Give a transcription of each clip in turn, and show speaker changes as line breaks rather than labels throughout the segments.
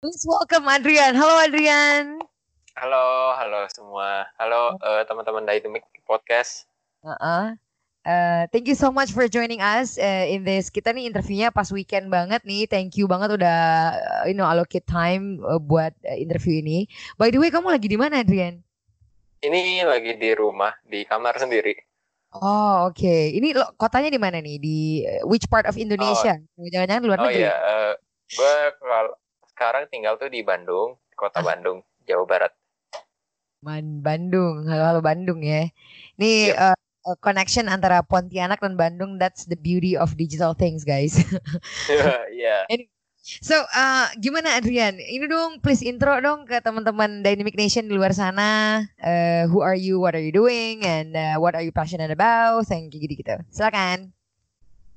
Please welcome Adrian. Halo Adrian.
Halo, halo semua. Halo uh, teman-teman Dynamic Podcast.
Uh-uh. Uh, thank you so much for joining us uh, in this. Kita nih interviewnya pas weekend banget nih. Thank you banget udah uh, you know allocate time uh, buat uh, interview ini. By the way, kamu lagi di mana, Adrian?
Ini lagi di rumah, di kamar sendiri.
Oh, oke. Okay. Ini lo, kotanya di mana nih? Di uh, which part of Indonesia? Oh. Jangan-jangan luar
oh,
negeri?
Oh iya, uh, gue kalau sekarang tinggal tuh di Bandung, kota ah. Bandung, Jawa Barat.
Man, Bandung. Halo, halo Bandung ya. Ini yep. uh, connection antara Pontianak dan Bandung that's the beauty of digital things guys.
yeah. yeah.
Anyway, so uh, gimana Adrian? Ini dong please intro dong ke teman-teman Dynamic Nation di luar sana. Uh, who are you? What are you doing? And uh, what are you passionate about? Thank you gitu-gitu. Silakan.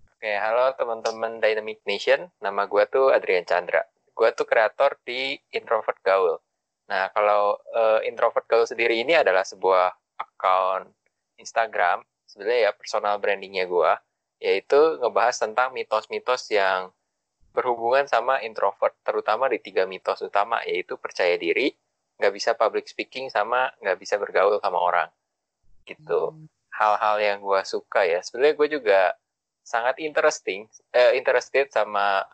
Oke, okay, halo teman-teman Dynamic Nation. Nama gue tuh Adrian Chandra. Gue tuh kreator di Introvert Gaul. Nah, kalau uh, Introvert Gaul sendiri ini adalah sebuah account Instagram sebenarnya ya personal brandingnya gue yaitu ngebahas tentang mitos-mitos yang berhubungan sama introvert terutama di tiga mitos utama yaitu percaya diri nggak bisa public speaking sama nggak bisa bergaul sama orang gitu hmm. hal-hal yang gue suka ya sebenarnya gue juga sangat interesting uh, interested sama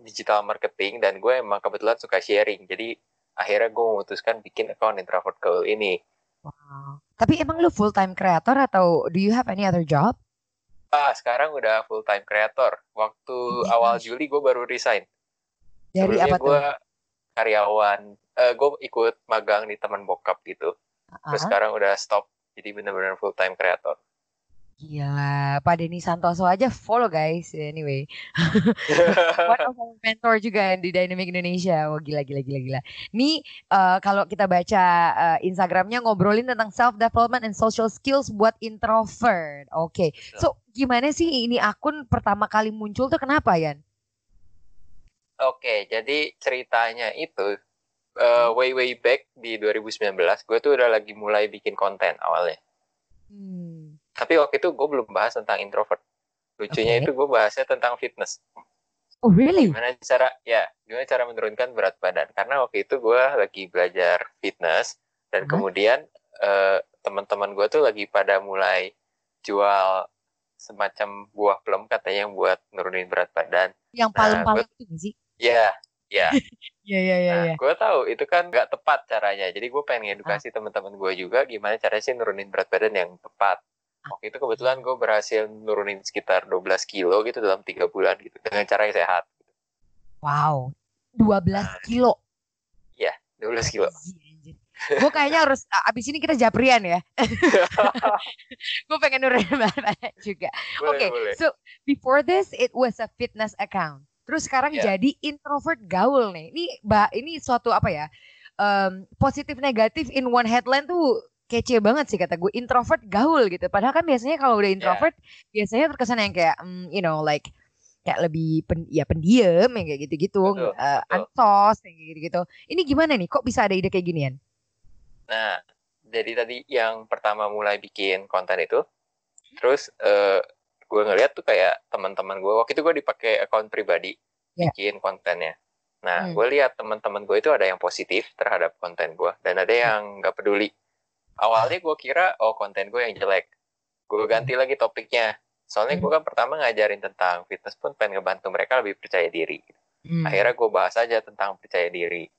digital marketing dan gue emang kebetulan suka sharing jadi akhirnya gue memutuskan bikin account introvert gaul ini
Wow. Tapi emang lu full time creator atau do you have any other job?
Ah, sekarang udah full time creator. Waktu okay. awal Juli gue baru resign.
Dari Sebelumnya apa
gue karyawan, uh, gue ikut magang di teman bokap gitu. Uh-huh. Terus sekarang udah stop, jadi bener-bener full time creator.
Gila, Pak Denny Santoso aja follow guys. Anyway, one of our mentor juga di Dynamic Indonesia. Wah gila gila gila gila. Nih uh, kalau kita baca uh, Instagramnya ngobrolin tentang self development and social skills buat introvert. Oke, okay. so gimana sih ini akun pertama kali muncul tuh kenapa Yan?
Oke, okay, jadi ceritanya itu uh, way way back di 2019, gue tuh udah lagi mulai bikin konten awalnya. Hmm tapi waktu itu gue belum bahas tentang introvert. Lucunya okay. itu gue bahasnya tentang fitness.
Oh really?
Gimana cara ya, gimana cara menurunkan berat badan? Karena waktu itu gue lagi belajar fitness dan huh? kemudian uh, teman-teman gue tuh lagi pada mulai jual semacam buah plum katanya yang buat nurunin berat badan.
Yang palem-palem nah, itu sih?
Ya, ya.
Iya iya iya.
Nah, gue tahu itu kan nggak tepat caranya. Jadi gue pengen edukasi ah. teman-teman gue juga gimana caranya sih nurunin berat badan yang tepat waktu itu kebetulan gue berhasil nurunin sekitar 12 kilo gitu dalam tiga bulan gitu dengan cara yang sehat.
Wow, 12 nah, kilo.
Iya, 12 kilo.
gue kayaknya harus abis ini kita japrian ya. gue pengen nurunin badan juga. Oke, okay, so before this it was a fitness account. Terus sekarang yeah. jadi introvert gaul nih. Ini mbak, ini suatu apa ya? Um, positif negatif in one headline tuh kece banget sih kata gue introvert gaul gitu. Padahal kan biasanya kalau udah introvert yeah. biasanya terkesan yang kayak um, you know like kayak lebih pen, ya pendiam yang kayak gitu-gitu uh, ansos kayak gitu-gitu. Ini gimana nih? Kok bisa ada ide kayak ginian?
Nah jadi tadi yang pertama mulai bikin konten itu terus uh, gue ngeliat tuh kayak teman-teman gue waktu itu gue dipakai akun pribadi yeah. bikin kontennya. Nah hmm. gue lihat teman-teman gue itu ada yang positif terhadap konten gue dan ada yang nggak peduli awalnya gue kira oh konten gue yang jelek. Gue ganti lagi topiknya. Soalnya gue kan pertama ngajarin tentang fitness pun pengen ngebantu mereka lebih percaya diri. Hmm. akhirnya gue bahas aja tentang percaya diri.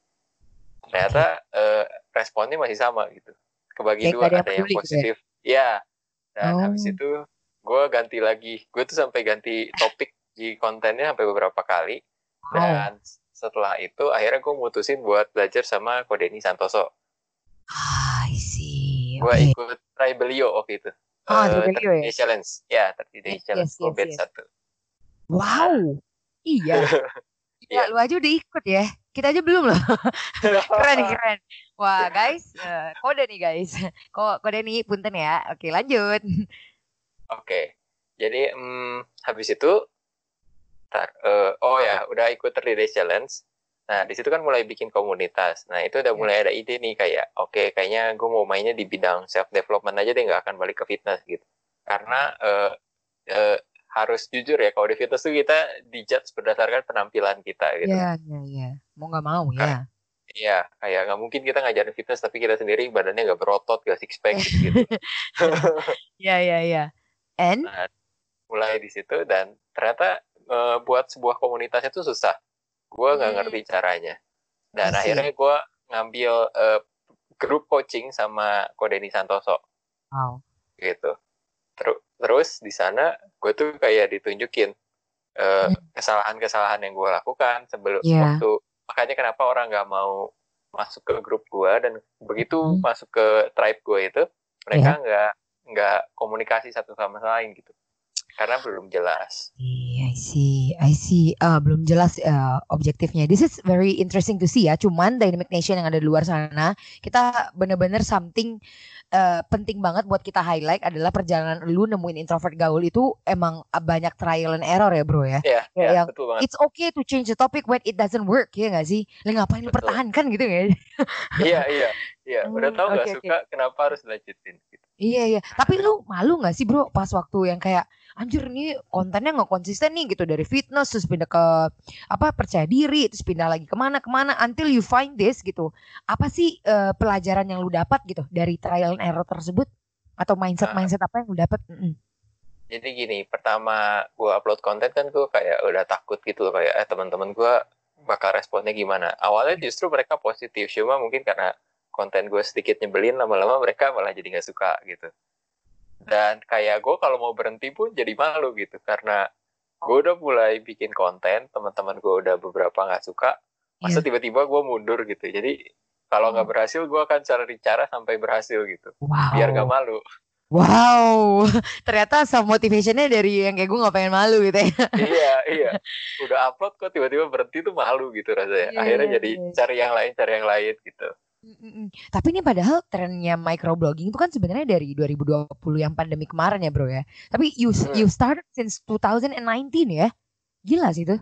Ternyata uh, responnya masih sama gitu. Kebagi dua ada yang gitu ya? positif. Ya? ya dan
Oh.
habis itu gue ganti lagi. Gue tuh sampai ganti topik di kontennya sampai beberapa kali. Dan setelah itu akhirnya gue mutusin buat belajar sama Kodeni Santoso
See.
gue
Oke.
ikut Tribelio waktu itu
Ah,
Eh,
Tribelio
30
ya?
Day Challenge ya 30 Day
Yes,
Challenge
yes,
gue
yes, yes.
satu
Wow. Iya. Gila,
Iya.
lu aja udah ikut ya. Kita aja belum loh. keren keren. Wah, guys, eh, kode nih guys. Kok kode nih punten ya. Oke, lanjut.
Oke, jadi mm, habis itu, tar, eh, oh ya, udah ikut 30 Days Challenge. Nah, di situ kan mulai bikin komunitas. Nah, itu udah
Ya.
mulai ada ide nih kayak, oke, kayaknya gue mau mainnya di bidang self development aja deh, nggak akan balik ke fitness gitu. Karena eh, eh, harus jujur ya, kalau di fitness tuh kita dijudge berdasarkan penampilan kita gitu.
Iya, iya, iya. Mau nggak mau ya.
Iya, kayak nggak mungkin kita ngajarin fitness tapi kita sendiri badannya nggak berotot, nggak six pack gitu.
Iya, iya, iya. And
Nah, mulai di situ dan ternyata eh, buat sebuah komunitas itu susah. Gue nggak
Hmm.
ngerti caranya. Dan
see.
akhirnya gue ngambil eh, grup coaching sama Kodeni Santoso
wow.
gitu. Terus terus di sana gue tuh kayak ditunjukin eh,
Hmm.
kesalahan-kesalahan yang gue lakukan sebelum
Iya.
waktu makanya kenapa orang nggak mau masuk ke grup gue dan begitu
Hmm.
masuk ke tribe gue itu mereka nggak nggak komunikasi satu sama lain gitu karena belum jelas
Iya, I see, I see. Eh, belum jelas eh, objektifnya. This is very interesting to see ya. Cuman Dynamic Nation yang ada di luar sana, kita bener-bener something eh, penting banget buat kita highlight adalah perjalanan lu nemuin introvert gaul itu emang banyak trial and error ya bro ya.
ya,
Ya,
ya,
yang-
betul banget
It's okay to change the topic when it doesn't work ya gak sih? Lah ngapain lu
Betul.
pertahankan gitu ya?
iya iya iya udah
Hmm,
tahu nggak
oke, oke.
suka kenapa harus lanjutin gitu.
Iya iya. Tapi lu malu gak sih bro pas waktu yang kayak anjir nih kontennya nggak konsisten nih gitu dari fitness terus pindah ke apa percaya diri terus pindah lagi ke mana ke mana until you find this gitu. Apa sih eh, pelajaran yang lu dapat gitu dari trial and error tersebut atau mindset mindset apa yang lu dapat? Mm-mm.
jadi gini pertama gue upload konten kan gue kayak udah takut gitu loh kayak eh teman-teman gue bakal responnya gimana awalnya justru mereka positif cuma mungkin karena konten gue sedikit nyebelin lama-lama mereka malah jadi nggak suka gitu dan kayak gue kalau mau berhenti pun jadi malu gitu karena gue udah mulai bikin konten teman-teman gue udah beberapa nggak suka masa
Iya.
tiba-tiba gue mundur gitu jadi kalau nggak berhasil gue akan cari cara sampai berhasil gitu
Wow.
biar nggak malu
Wow. Ternyata self motivationnya dari yang kayak gue nggak pengen malu gitu ya.
iya iya udah upload kok tiba-tiba berhenti tuh malu gitu rasanya
Iya,
akhirnya
iya,
jadi
iya.
cari yang lain cari yang lain gitu
Tapi ini padahal trennya microblogging itu kan sebenarnya dari 2020 yang pandemi kemarin ya bro ya. Tapi you you started since 2019 ya. Gila sih itu.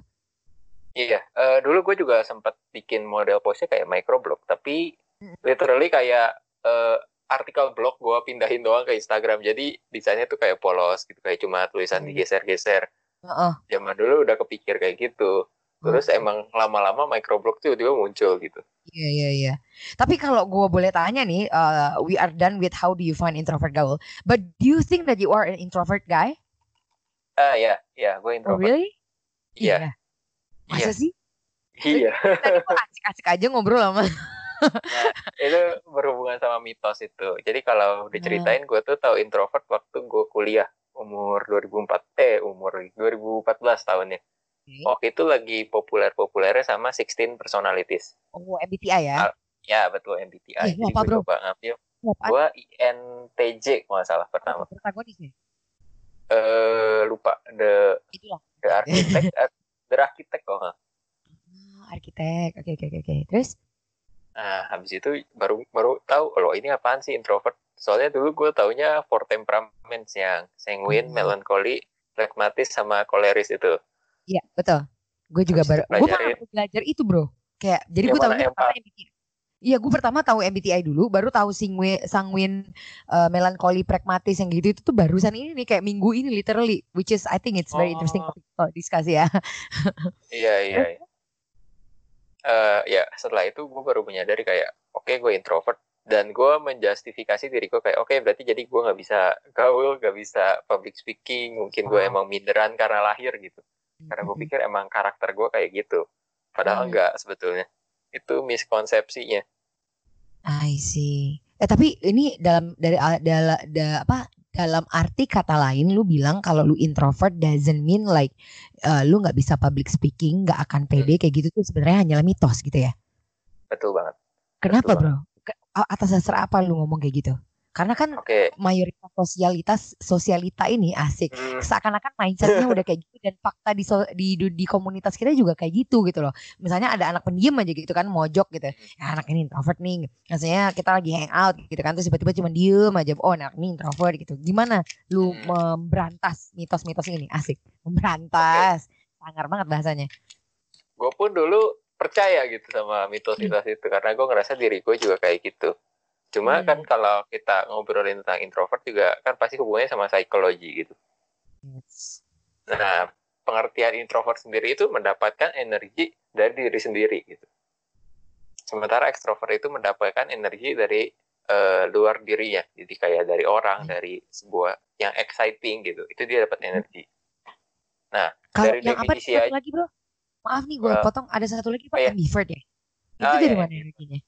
iya eh, dulu gue juga sempat bikin model postnya kayak microblog tapi literally kayak eh, artikel blog gue pindahin doang ke Instagram jadi desainnya tuh kayak polos gitu kayak cuma tulisan digeser-geser
Heeh.
zaman dulu udah kepikir kayak gitu terus
Oke.
emang lama-lama microblog tuh tiba-tiba muncul gitu
Iya iya iya. Tapi kalau gue boleh tanya nih, uh, we are done with how do you find introvert gaul. But do you think that you are an introvert guy?
ah ya ya gue
Oh
introvert
really?
Iya.
Masa
Iya.
sih?
iya
Tadi gue asik-asik aja ngobrol sama.
itu berhubungan sama mitos itu. Jadi
Hmm.
kalau diceritain gue tuh tahu introvert waktu gue kuliah umur 2004 eh umur 2014 tahunnya. Waktu itu lagi populer-populernya sama 16 personalities.
Oh MBTI ya?
Ah, Ya betul MBTI.
Ih,
Jadi
apa,
gue
bro?
coba ngambil. Gue INTJ kalau nggak salah pertama.
Protagonisnya?
Eh lupa the
Itulah.
the architect eh, the architect kok nggak.
Ah, arsitek. Oke oke oke oke. Terus?
Nah, habis itu baru baru tahu loh ini apaan sih introvert. Soalnya dulu gue taunya four temperaments yang sanguine,
Hmm.
melancholy, pragmatis sama koleris itu.
Iya betul. Gue juga baru. Gue baru belajar itu bro. Kayak jadi
Yang
gue tahunya pertama MBTI. Iya gue pertama tahu MBTI dulu, baru tahu singwe, sanguin, uh, melankoli, pragmatis yang gitu itu tuh barusan ini nih kayak minggu ini literally, which is I think it's very interesting
Oh.
topic to discuss ya.
Iya iya. iya. Eh, ya setelah itu gue baru menyadari kayak oke gue introvert dan gue menjustifikasi diri gue kayak oke berarti jadi gue nggak bisa gaul, nggak bisa public speaking, mungkin gue
Wow.
emang minderan karena lahir gitu. Karena gue pikir emang karakter gue kayak gitu. Padahal
Hmm.
enggak sebetulnya. Itu miskonsepsinya.
I see. Eh tapi ini dalam dari dalam da, apa dalam arti kata lain lu bilang kalau lu introvert doesn't mean like uh, lu nggak bisa public speaking, nggak akan pede kayak gitu tuh sebenarnya hanyalah mitos gitu ya.
Betul banget.
Kenapa,
Betul
Bro? A- Atas dasar apa lu ngomong kayak gitu? Karena kan
Oke.
mayoritas sosialitas sosialita ini asik.
Hmm,
seakan-akan mindsetnya udah kayak gitu dan fakta di, so- di di komunitas kita juga kayak gitu gitu loh. Misalnya ada anak pendiam aja gitu kan mojok gitu. Ya, anak ini introvert nih. Maksudnya kita lagi hang out gitu kan terus tiba-tiba cuma diem aja. Oh anak ini introvert gitu. Gimana lu
Hmm.
memberantas mitos-mitos ini? Asik. Memberantas. Sangar banget bahasanya.
Gue pun dulu percaya gitu sama mitos-mitos itu. Karena gue ngerasa diri gue juga kayak gitu. Cuma
Hmm.
kan kalau kita ngobrolin tentang introvert juga kan pasti hubungannya sama psikologi gitu. Nah, pengertian introvert sendiri itu mendapatkan energi dari diri sendiri gitu. Sementara ekstrovert itu mendapatkan energi dari eh, luar dirinya. Jadi kayak dari orang,
Hmm.
dari sebuah yang exciting gitu. Itu dia dapat energi. Nah,
kalau
Dari
yang apa
definisi
satu
aja-
lagi bro maaf nih gue
Eh,
potong ada satu lagi pak
oh iya.
ambivert ya itu
Ah,
dari
iya,
mana
iya.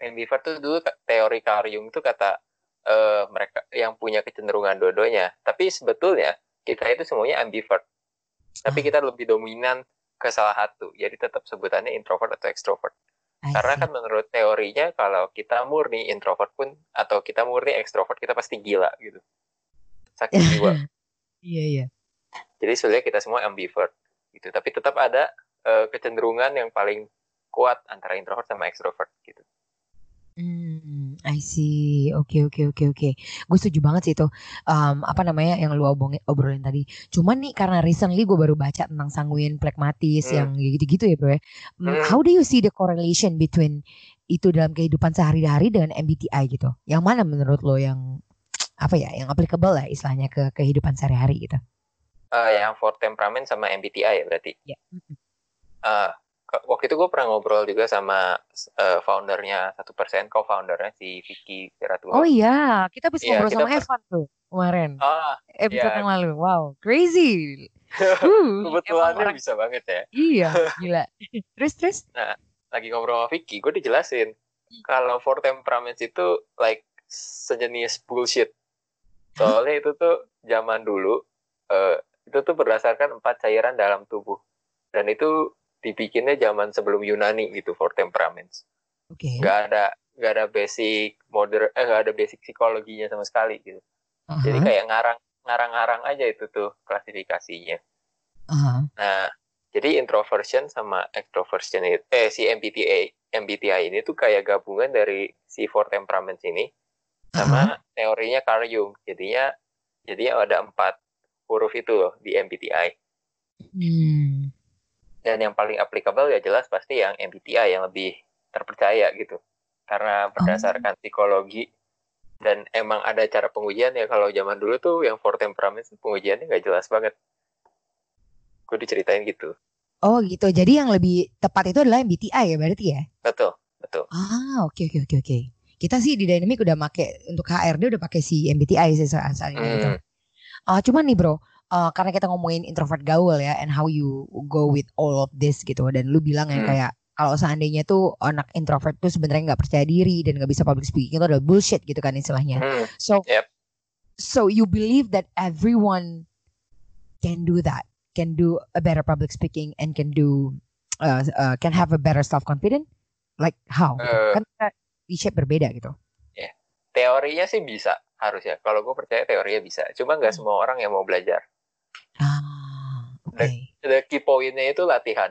Ambivert tuh dulu teori Carl Jung itu kata eh, mereka yang punya kecenderungan dua-duanya. Tapi sebetulnya kita itu semuanya ambivert. Tapi
Ah.
kita lebih dominan ke salah satu. Jadi tetap sebutannya introvert atau extrovert.
I
Karena
see.
kan menurut teorinya kalau kita murni introvert pun atau kita murni extrovert kita pasti gila gitu. Sakit jiwa.
iya iya
Jadi sebenarnya kita semua ambivert gitu. Tapi tetap ada eh, kecenderungan yang paling kuat antara introvert sama extrovert gitu.
I see. Oke, oke, oke, oke. Gue setuju banget sih itu. Em, apa namanya yang lu obrolin, obrolin tadi. Cuman nih karena recently gue baru baca tentang sanguin, plekmatis,
Hmm.
yang gitu-gitu ya bro ya. Hmm. How do you see the correlation between itu dalam kehidupan sehari-hari dengan MBTI gitu? Yang mana menurut lo yang apa ya, yang applicable lah istilahnya ke kehidupan sehari-hari gitu?
Eh, yang for temperament sama MBTI ya berarti.
Ya. Mm-mm.
Eh, ke- waktu itu gue pernah ngobrol juga sama eh, foundernya satu persen, co-foundernya si Vicky Seratulo.
Oh iya, kita bisa
Iya,
ngobrol
kita
sama
per-
Evan tuh kemarin.
Ah,
Episode
iya.
yang lalu. Wow, crazy. Uh,
kebetulannya
orang-
bisa banget ya.
Iya, gila. terus terus?
Lagi ngobrol sama Vicky, gue dijelasin kalau for temperaments itu like sejenis bullshit. Soalnya itu tuh zaman dulu eh, itu tuh berdasarkan empat cairan dalam tubuh dan itu dibikinnya zaman sebelum Yunani gitu for temperaments.
Oke.
nggak ada nggak ada basic moder eh nggak ada basic psikologinya sama sekali gitu
Aha,
jadi kayak ngarang ngarang-ngarang aja itu tuh klasifikasinya
aha.
nah jadi introversion sama extroversion itu eh si MBTI MBTI ini tuh kayak gabungan dari si four temperaments ini sama teorinya Carl Jung jadinya jadinya ada empat huruf itu loh di MBTI
Hmm.
Dan yang paling applicable ya jelas pasti yang MBTI yang lebih terpercaya gitu karena berdasarkan psikologi dan emang ada cara pengujian ya kalau zaman dulu tuh yang for temperament pengujiannya nggak jelas banget gue diceritain gitu
Oh gitu. Jadi yang lebih tepat itu adalah MBTI ya berarti ya?
betul betul
Ah oke oke oke oke. Kita sih di Dynamic udah make untuk HRD udah pakai si MBTI sih soal soalnya gitu.
Hmm,
Ah, cuman nih bro, ah, karena kita ngomongin introvert gaul ya, and how you go with all of this gitu, dan lu bilang yang
Hmm.
kayak kalau seandainya tuh anak introvert tuh sebenarnya nggak percaya diri dan nggak bisa public speaking itu adalah bullshit gitu kan istilahnya.
hmm,
So,
Yep.
so you believe that everyone can do that, can do a better public speaking, and can do, uh, uh, can have a better self confidence? Like how?
Eh.
kan shape berbeda gitu.
teorinya sih bisa harusnya kalau gue percaya teorinya bisa cuma nggak
Hmm.
semua orang yang mau belajar
Ah, oke.
the key pointnya itu latihan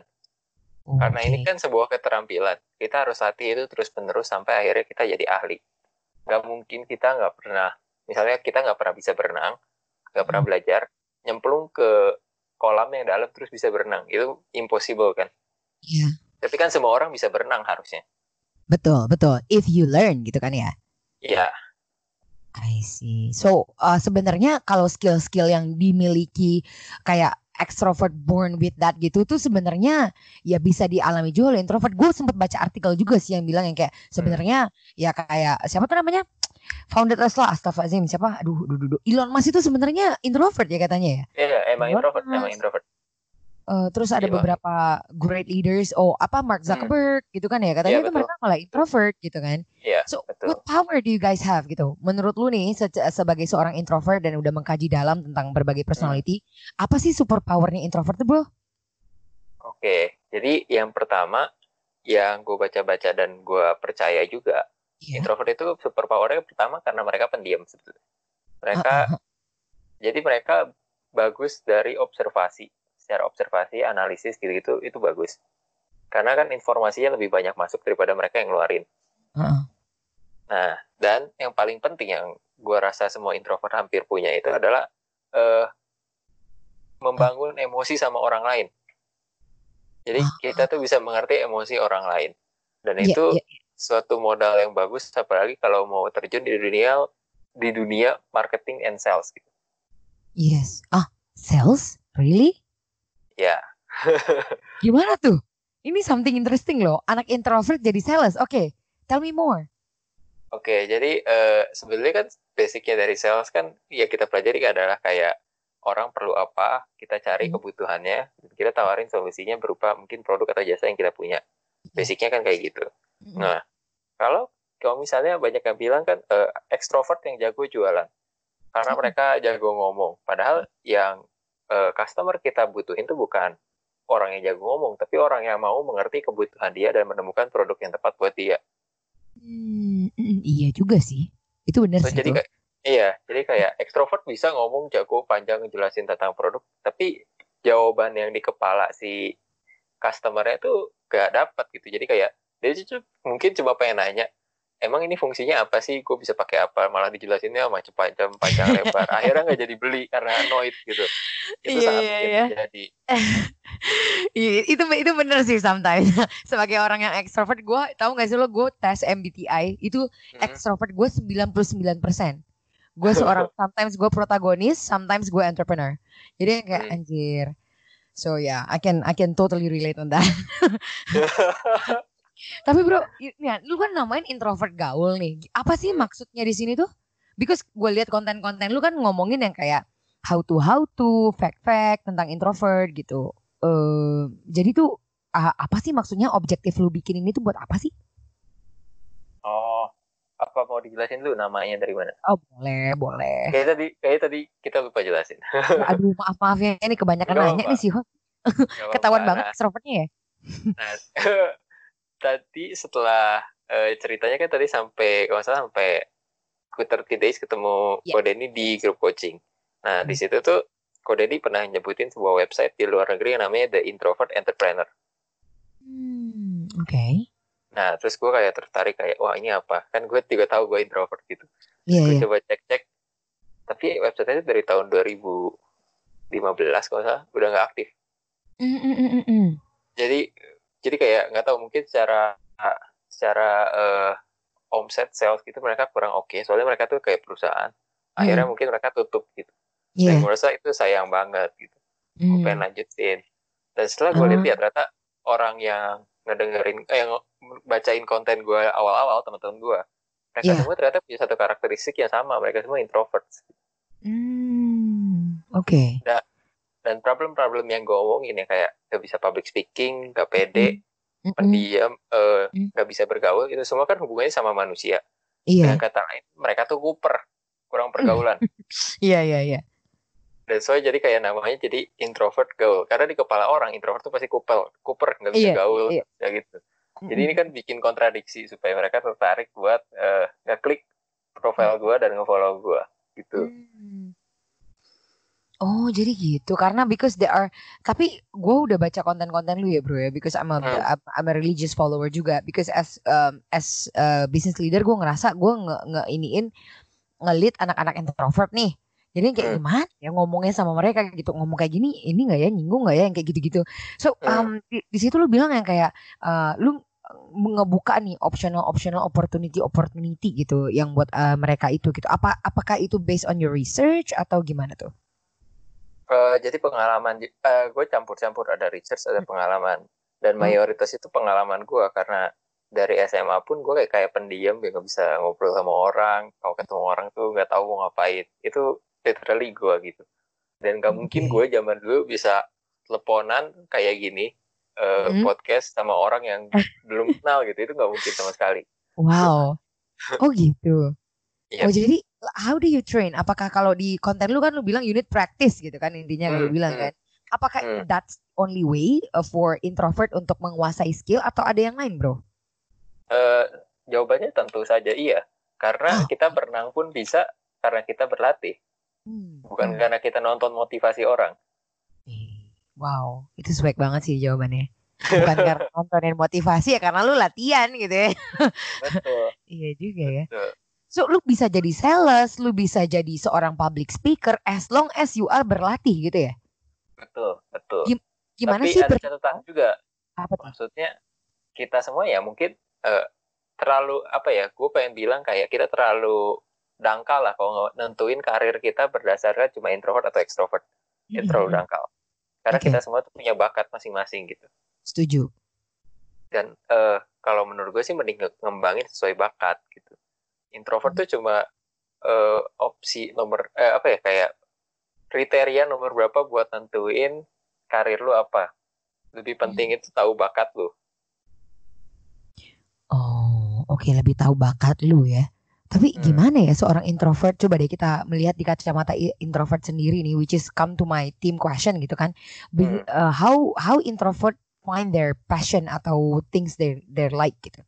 karena ini kan sebuah keterampilan kita harus latih itu terus menerus sampai akhirnya kita jadi ahli nggak mungkin kita nggak pernah misalnya kita nggak pernah bisa berenang nggak pernah
Hmm.
belajar nyemplung ke kolam yang dalam terus bisa berenang itu impossible kan
Iya.
tapi kan semua orang bisa berenang harusnya
Betul, betul. If you learn gitu kan ya.
ya
I see. So uh, sebenarnya kalau skill-skill yang dimiliki kayak extrovert born with that gitu tuh sebenarnya ya bisa dialami juga oleh introvert. Gue sempat baca artikel juga sih yang bilang yang kayak sebenarnya ya kayak siapa tuh namanya founder Tesla Astagfirullahaladzim siapa? Aduh, aduh, aduh. Elon Musk itu sebenarnya introvert ya katanya ya.
ya emang
Elon
introvert emang introvert
Eh, terus ada
Bang.
beberapa great leaders, oh apa Mark
Hmm.
Zuckerberg gitu kan ya, katanya
Iya,
itu
betul.
mereka malah introvert gitu kan.
Iya,
So
betul.
what power do you guys have gitu? Menurut lu nih se- sebagai seorang introvert dan udah mengkaji dalam tentang berbagai
Hmm.
personality, apa sih super powernya introvert tuh bro?
Oke, jadi yang pertama yang gue baca-baca dan gue percaya juga,
Iya.
introvert itu superpowernya pertama karena mereka pendiam sebetulnya. Mereka,
ah.
jadi mereka bagus dari observasi, secara observasi, analisis gitu-gitu itu bagus. Karena kan informasinya lebih banyak masuk daripada mereka yang ngeluarin.
Ah.
Nah, dan yang paling penting yang gue rasa semua introvert hampir punya itu adalah eh, membangun emosi sama orang lain. Jadi
Ah.
kita tuh bisa mengerti emosi orang lain. Dan
Iya,
itu
iya.
suatu modal yang bagus apalagi kalau mau terjun di dunia di dunia marketing and sales gitu.
Yes. Ah, sales? Really?
Ya,
Gimana tuh? Ini something interesting loh. Anak introvert jadi sales. Oke, tell me more.
oke. Jadi eh, sebenarnya kan basicnya dari sales kan ya kita pelajari adalah kayak orang perlu apa, kita cari
Hmm.
kebutuhannya, kita tawarin solusinya berupa mungkin produk atau jasa yang kita punya. Basicnya kan kayak gitu.
Mm-mm.
Nah, kalau kalau misalnya banyak yang bilang kan eh, ekstrovert yang jago jualan karena
Hmm.
mereka jago ngomong. Padahal yang eh, customer kita butuhin tuh bukan orang yang jago ngomong, tapi orang yang mau mengerti kebutuhan dia dan menemukan produk yang tepat buat dia.
Hmm, mm, iya juga sih. Itu benar
So,
sih
jadi kayak iya, jadi kayak ekstrovert bisa ngomong jago panjang ngejelasin tentang produk, tapi jawaban yang di kepala si customernya tuh gak dapat gitu. Jadi kayak dia mungkin cuma pengen nanya, emang ini fungsinya apa sih? Gue bisa pakai apa? Malah dijelasinnya macam panjang panjang lebar. Akhirnya nggak jadi beli karena annoyed gitu. Itu
Iya,
sangat
iya,
mungkin
iya.
terjadi.
Iya, itu itu benar sih sometimes. Sebagai orang yang ekstrovert, gue tahu gak sih lo gue tes MBTI itu
Mhm.
ekstrovert gue 99%. Gue seorang sometimes gue protagonis, sometimes gue entrepreneur. Jadi kayak
Hmm.
anjir. So yeah, I can I can totally relate on that. Tapi bro, ya, lu kan namain introvert gaul nih. Apa sih
Hmm.
maksudnya di sini tuh? Because gue lihat konten-konten lu kan ngomongin yang kayak how to how to, fact-fact tentang introvert gitu. Eh, jadi tuh ah, apa sih maksudnya objektif lu bikin ini tuh buat apa sih?
oh, apa mau dijelasin dulu namanya dari mana?
Oh boleh, boleh.
Kayak tadi, kayak tadi kita lupa jelasin.
Aduh maaf maaf ya, ini kebanyakan
Nggak
nanya
apa-apa.
nih sih. Ketahuan banget extrovertnya ya.
Nah, tadi setelah eh, ceritanya kan tadi sampai kalau salah sampai 30 days ketemu
Ya.
Kodeni di grup coaching. Nah, di
Hmm.
situ tuh Kodeni pernah nyebutin sebuah website di luar negeri yang namanya The Introvert Entrepreneur.
Hmm, oke.
Nah, terus gue kayak tertarik kayak, wah ini apa? Kan gue juga tahu gue introvert gitu.
Iya
Gue
iya.
coba cek-cek. Tapi website itu dari tahun 2015 kalau salah, udah nggak aktif.
Mm, mm, mm, mm.
jadi jadi kayak nggak tahu mungkin secara secara eh, omset sales gitu mereka kurang oke soalnya mereka tuh kayak perusahaan akhirnya
Hmm.
mungkin mereka tutup gitu
Iya.
dan gue rasa itu sayang banget gitu gue
Hmm.
pengen lanjutin dan setelah gue lihat
Ah.
ya ternyata orang yang ngedengerin eh yang bacain konten gue awal-awal teman-teman gue mereka
Iya.
semua ternyata punya satu karakteristik yang sama mereka semua introvert
Hmm, oke.
Dan problem-problem yang gue omongin ya kayak gak bisa public speaking gak pede
Mm-mm.
pendiam eh,
Hmm.
nggak bisa bergaul itu semua kan hubungannya sama manusia
Iya,
dengan kata lain mereka tuh kuper kurang pergaulan
iya, iya, iya.
dan soalnya jadi kayak namanya jadi introvert gaul karena di kepala orang introvert tuh pasti kupel kuper nggak bisa
Iya,
gaul
iya.
ya gitu jadi ini kan bikin kontradiksi supaya mereka tertarik buat eh, ngeklik profile gua dan ngefollow gua gitu
Hmm. Oh jadi gitu? Karena because they are tapi gue udah baca konten-konten lu ya bro ya because I'm a
Hmm.
I'm, a religious follower juga. Because as um, as uh, business leader gue ngerasa gue nge, nge iniin ngelit anak-anak introvert nih. Jadi kayak
Hmm.
gimana ya ngomongnya sama mereka gitu? Ngomong kayak gini ini nggak ya? Nyinggung nggak ya? Yang kayak gitu-gitu. So um,
Hmm.
di, di situ lu bilang yang kayak uh, lu ngebuka nih optional optional opportunity opportunity gitu yang buat uh, mereka itu gitu. Apa apakah itu based on your research atau gimana tuh
Eh, jadi pengalaman gue campur-campur ada research ada pengalaman dan
Hmm.
mayoritas itu pengalaman gua karena dari SMA pun gue kayak kayak pendiam ya nggak bisa ngobrol sama orang kalau ketemu orang tuh nggak tahu mau ngapain itu literally gue gitu dan gak mungkin
Oke.
gue zaman dulu bisa teleponan kayak gini eh,
Hmm.
podcast sama orang yang belum kenal gitu itu nggak mungkin sama sekali
Wow. Oh gitu.
Iya.
Oh jadi how do you train? Apakah kalau di konten lu kan lu bilang unit practice gitu kan intinya kalau lu
Hmm,
bilang
hmm.
kan. Apakah
Hmm.
that's only way uh, for introvert untuk menguasai skill atau ada yang lain, Bro?
Eh, jawabannya tentu saja iya karena
Oh.
kita berenang pun bisa karena kita berlatih
Hmm.
bukan
hmm.
karena kita nonton motivasi orang
Wow, itu swag banget sih jawabannya. Bukan karena nontonin motivasi ya karena lu latihan gitu ya.
betul
Iya juga ya.
betul.
So lu bisa jadi sales, lu bisa jadi seorang public speaker as long as you are berlatih gitu ya.
betul betul
Gim- Gimana
tapi
sih
ada catatan juga
apa tuh?
maksudnya kita semua ya mungkin eh, terlalu apa ya gue pengen bilang kayak kita terlalu dangkal lah kalau nentuin karir kita berdasarkan cuma introvert atau extrovert itu terlalu dangkal karena
Oke.
kita semua tuh punya bakat masing-masing gitu
Setuju.
dan eh, kalau menurut gue sih mending nge- ngembangin sesuai bakat gitu introvert
Hmm.
tuh cuma eh, opsi nomor eh, apa ya kayak kriteria nomor berapa buat nentuin karir lu apa lebih penting
Hmm.
itu tahu bakat lu
Oh, oke lebih tahu bakat lu ya. Tapi
Hmm.
gimana ya seorang introvert? Coba deh kita melihat di kacamata introvert sendiri nih, which is come to my team question gitu kan. Be-
Hmm.
uh, how how introvert find their passion atau things they they like gitu.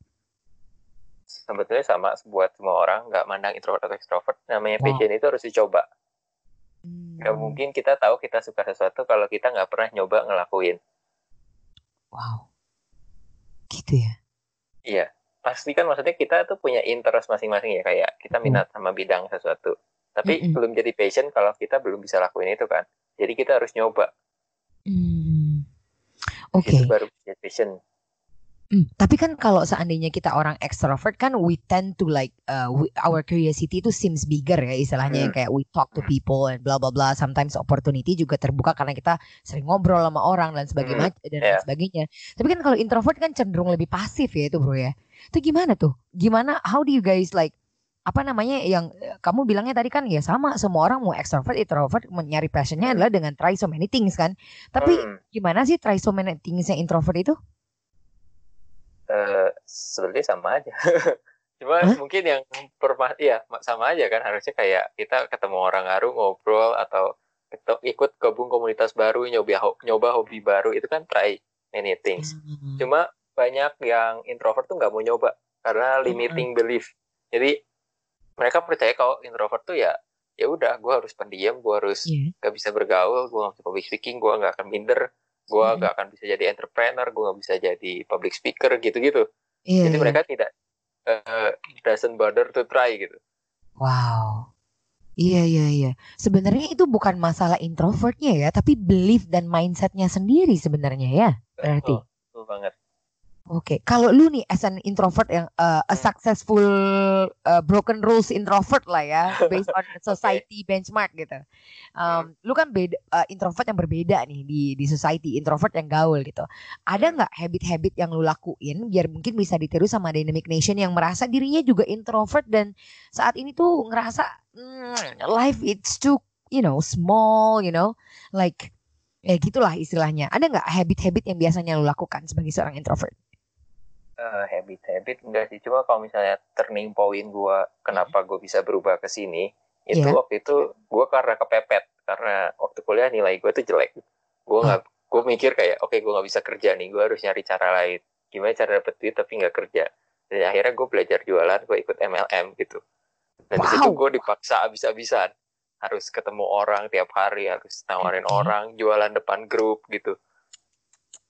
Sebetulnya sama buat semua orang nggak mandang introvert atau extrovert namanya
Wow.
passion itu harus dicoba nggak
Hmm,
mungkin kita tahu kita suka sesuatu kalau kita nggak pernah nyoba ngelakuin
Wow. Gitu ya.
iya pasti kan maksudnya kita tuh punya interest masing-masing ya kayak kita minat sama bidang sesuatu tapi
Mm-mm.
belum jadi passion kalau kita belum bisa lakuin itu kan jadi kita harus nyoba
Hmm. Oke.
itu baru jadi passion
Hmm, tapi kan kalau seandainya kita orang extrovert kan we tend to like uh, we- our curiosity itu seems bigger ya istilahnya
Hmm.
kayak we talk to people and blah blah blah sometimes opportunity juga terbuka karena kita sering ngobrol sama orang dan sebagainya dan lain
yeah.
sebagainya. Tapi kan kalau introvert kan cenderung lebih pasif ya itu bro ya. Itu gimana tuh? Gimana how do you guys like apa namanya yang eh, kamu bilangnya tadi kan ya sama semua orang mau extrovert introvert mau nyari passionnya
Hmm.
adalah dengan try so many things kan. Tapi
Hmm,
gimana sih try so many thingsnya introvert itu?
Eh, sebenarnya sama aja. Cuma
Hah?
mungkin yang perma ya sama aja kan. Harusnya kayak kita ketemu orang baru ngobrol atau ikut gabung komunitas baru nyoba nyoba hobi baru. Itu kan try many things.
Hmm.
cuma banyak yang introvert tuh nggak mau nyoba karena limiting belief. Jadi mereka percaya kalau introvert tuh ya ya udah gue harus pendiam gue harus
Iya.
gak bisa bergaul gue gak bisa public speaking gue gak akan minder gue
Mm-mm.
gak akan bisa jadi entrepreneur gue gak bisa jadi public speaker gitu-gitu
Iya,
jadi
iya.
mereka tidak eh, doesn't bother to try gitu
Wow. Iya iya iya. Sebenarnya itu bukan masalah introvertnya ya, tapi belief dan mindsetnya sendiri sebenarnya ya. Berarti.
Betul, betul banget
Oke. Kalau lu nih as an introvert yang uh, a
Hmm.
successful uh, broken rules introvert lah ya, based on society benchmark gitu. Um, Lu kan beda uh, introvert yang berbeda nih di di society, introvert yang gaul gitu. Ada
Hmm.
nggak habit-habit yang lu lakuin biar mungkin bisa ditiru sama Dynamic Nation yang merasa dirinya juga introvert dan saat ini tuh ngerasa "Hmm, life it's too you know small, you know, like ya gitulah istilahnya. Ada nggak habit-habit yang biasanya lu lakukan sebagai seorang introvert?
Eh, habit-habit enggak sih. Cuma kalau misalnya turning point gue kenapa gue bisa berubah ke sini itu
Iya.
waktu itu gue karena kepepet. Karena waktu kuliah nilai gue tuh jelek. Gue nggak gue mikir kayak oke gue nggak bisa kerja nih gue harus nyari cara lain. Gimana cara dapet duit tapi nggak kerja? Dan akhirnya gue belajar jualan gue ikut MLM gitu. Dan
Wow.
gue dipaksa abis-abisan harus ketemu orang tiap hari harus nawarin
Oke.
orang jualan depan grup gitu.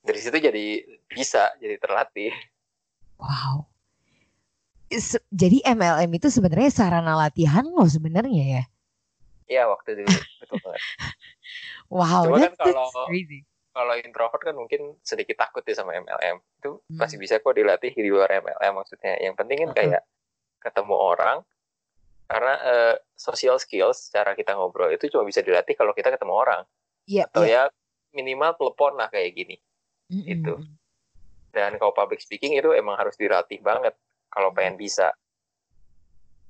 Dari situ jadi bisa jadi terlatih
Wow. Se- Jadi MLM itu sebenarnya sarana latihan lo sebenarnya ya.
Iya waktu itu betul banget.
Wow,
Cuma kan kalau-
crazy.
Kalau introvert kan mungkin sedikit takut ya sama MLM. Itu
Hmm.
masih bisa kok dilatih di luar MLM maksudnya. Yang penting kan
Uh-uh.
kayak ketemu orang karena eh, social skills cara kita ngobrol itu cuma bisa dilatih kalau kita ketemu orang
Iya,
atau
iya.
ya minimal telepon lah kayak gini.
Mm-mm.
itu. Dan kalau public speaking itu emang harus dilatih banget kalau pengen bisa.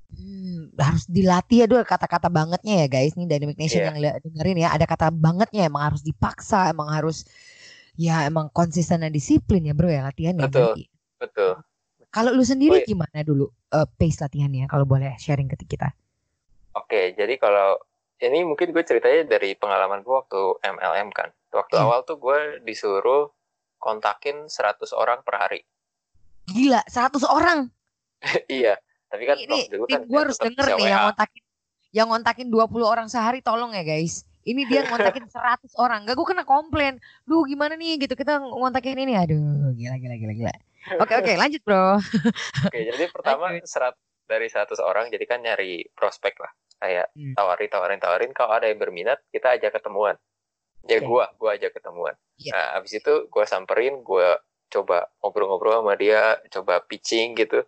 Hmm, harus dilatih ya dulu kata-kata bangetnya ya guys nih Dynamic Nation
Iya.
yang dengerin ya ada kata bangetnya emang harus dipaksa emang harus ya emang konsisten dan disiplin ya bro ya latihannya
Betul.
berarti.
Betul.
Kalau lu sendiri
Oh, iya.
gimana dulu eh, pace latihannya kalau boleh sharing ke kita?
Oke, jadi kalau ini mungkin gue ceritanya dari pengalaman gue waktu MLM kan. Waktu
Iya.
awal tuh gue disuruh kontakin 100 orang per hari.
Gila 100 orang.
iya, tapi kan
Ini
dulu kan
gue harus
tetap
denger nih yang
WA.
ngontakin yang ngontakin 20 orang sehari tolong ya guys. Ini dia ngontakin 100 orang. Gak gue kena komplain. Duh gimana nih gitu kita ngontakin ini. Aduh gila gila gila gila. Oke oke lanjut bro.
Oke, jadi pertama serat dari 100 orang, jadi kan nyari prospek lah. Kayak
Hmm.
tawarin, tawarin, tawarin. Kalau ada yang berminat, kita ajak ketemuan. Ya
Oke.
gua, gua ajak ketemuan.
Iya.
Nah, abis itu gua samperin, gua coba ngobrol-ngobrol sama dia, coba pitching gitu.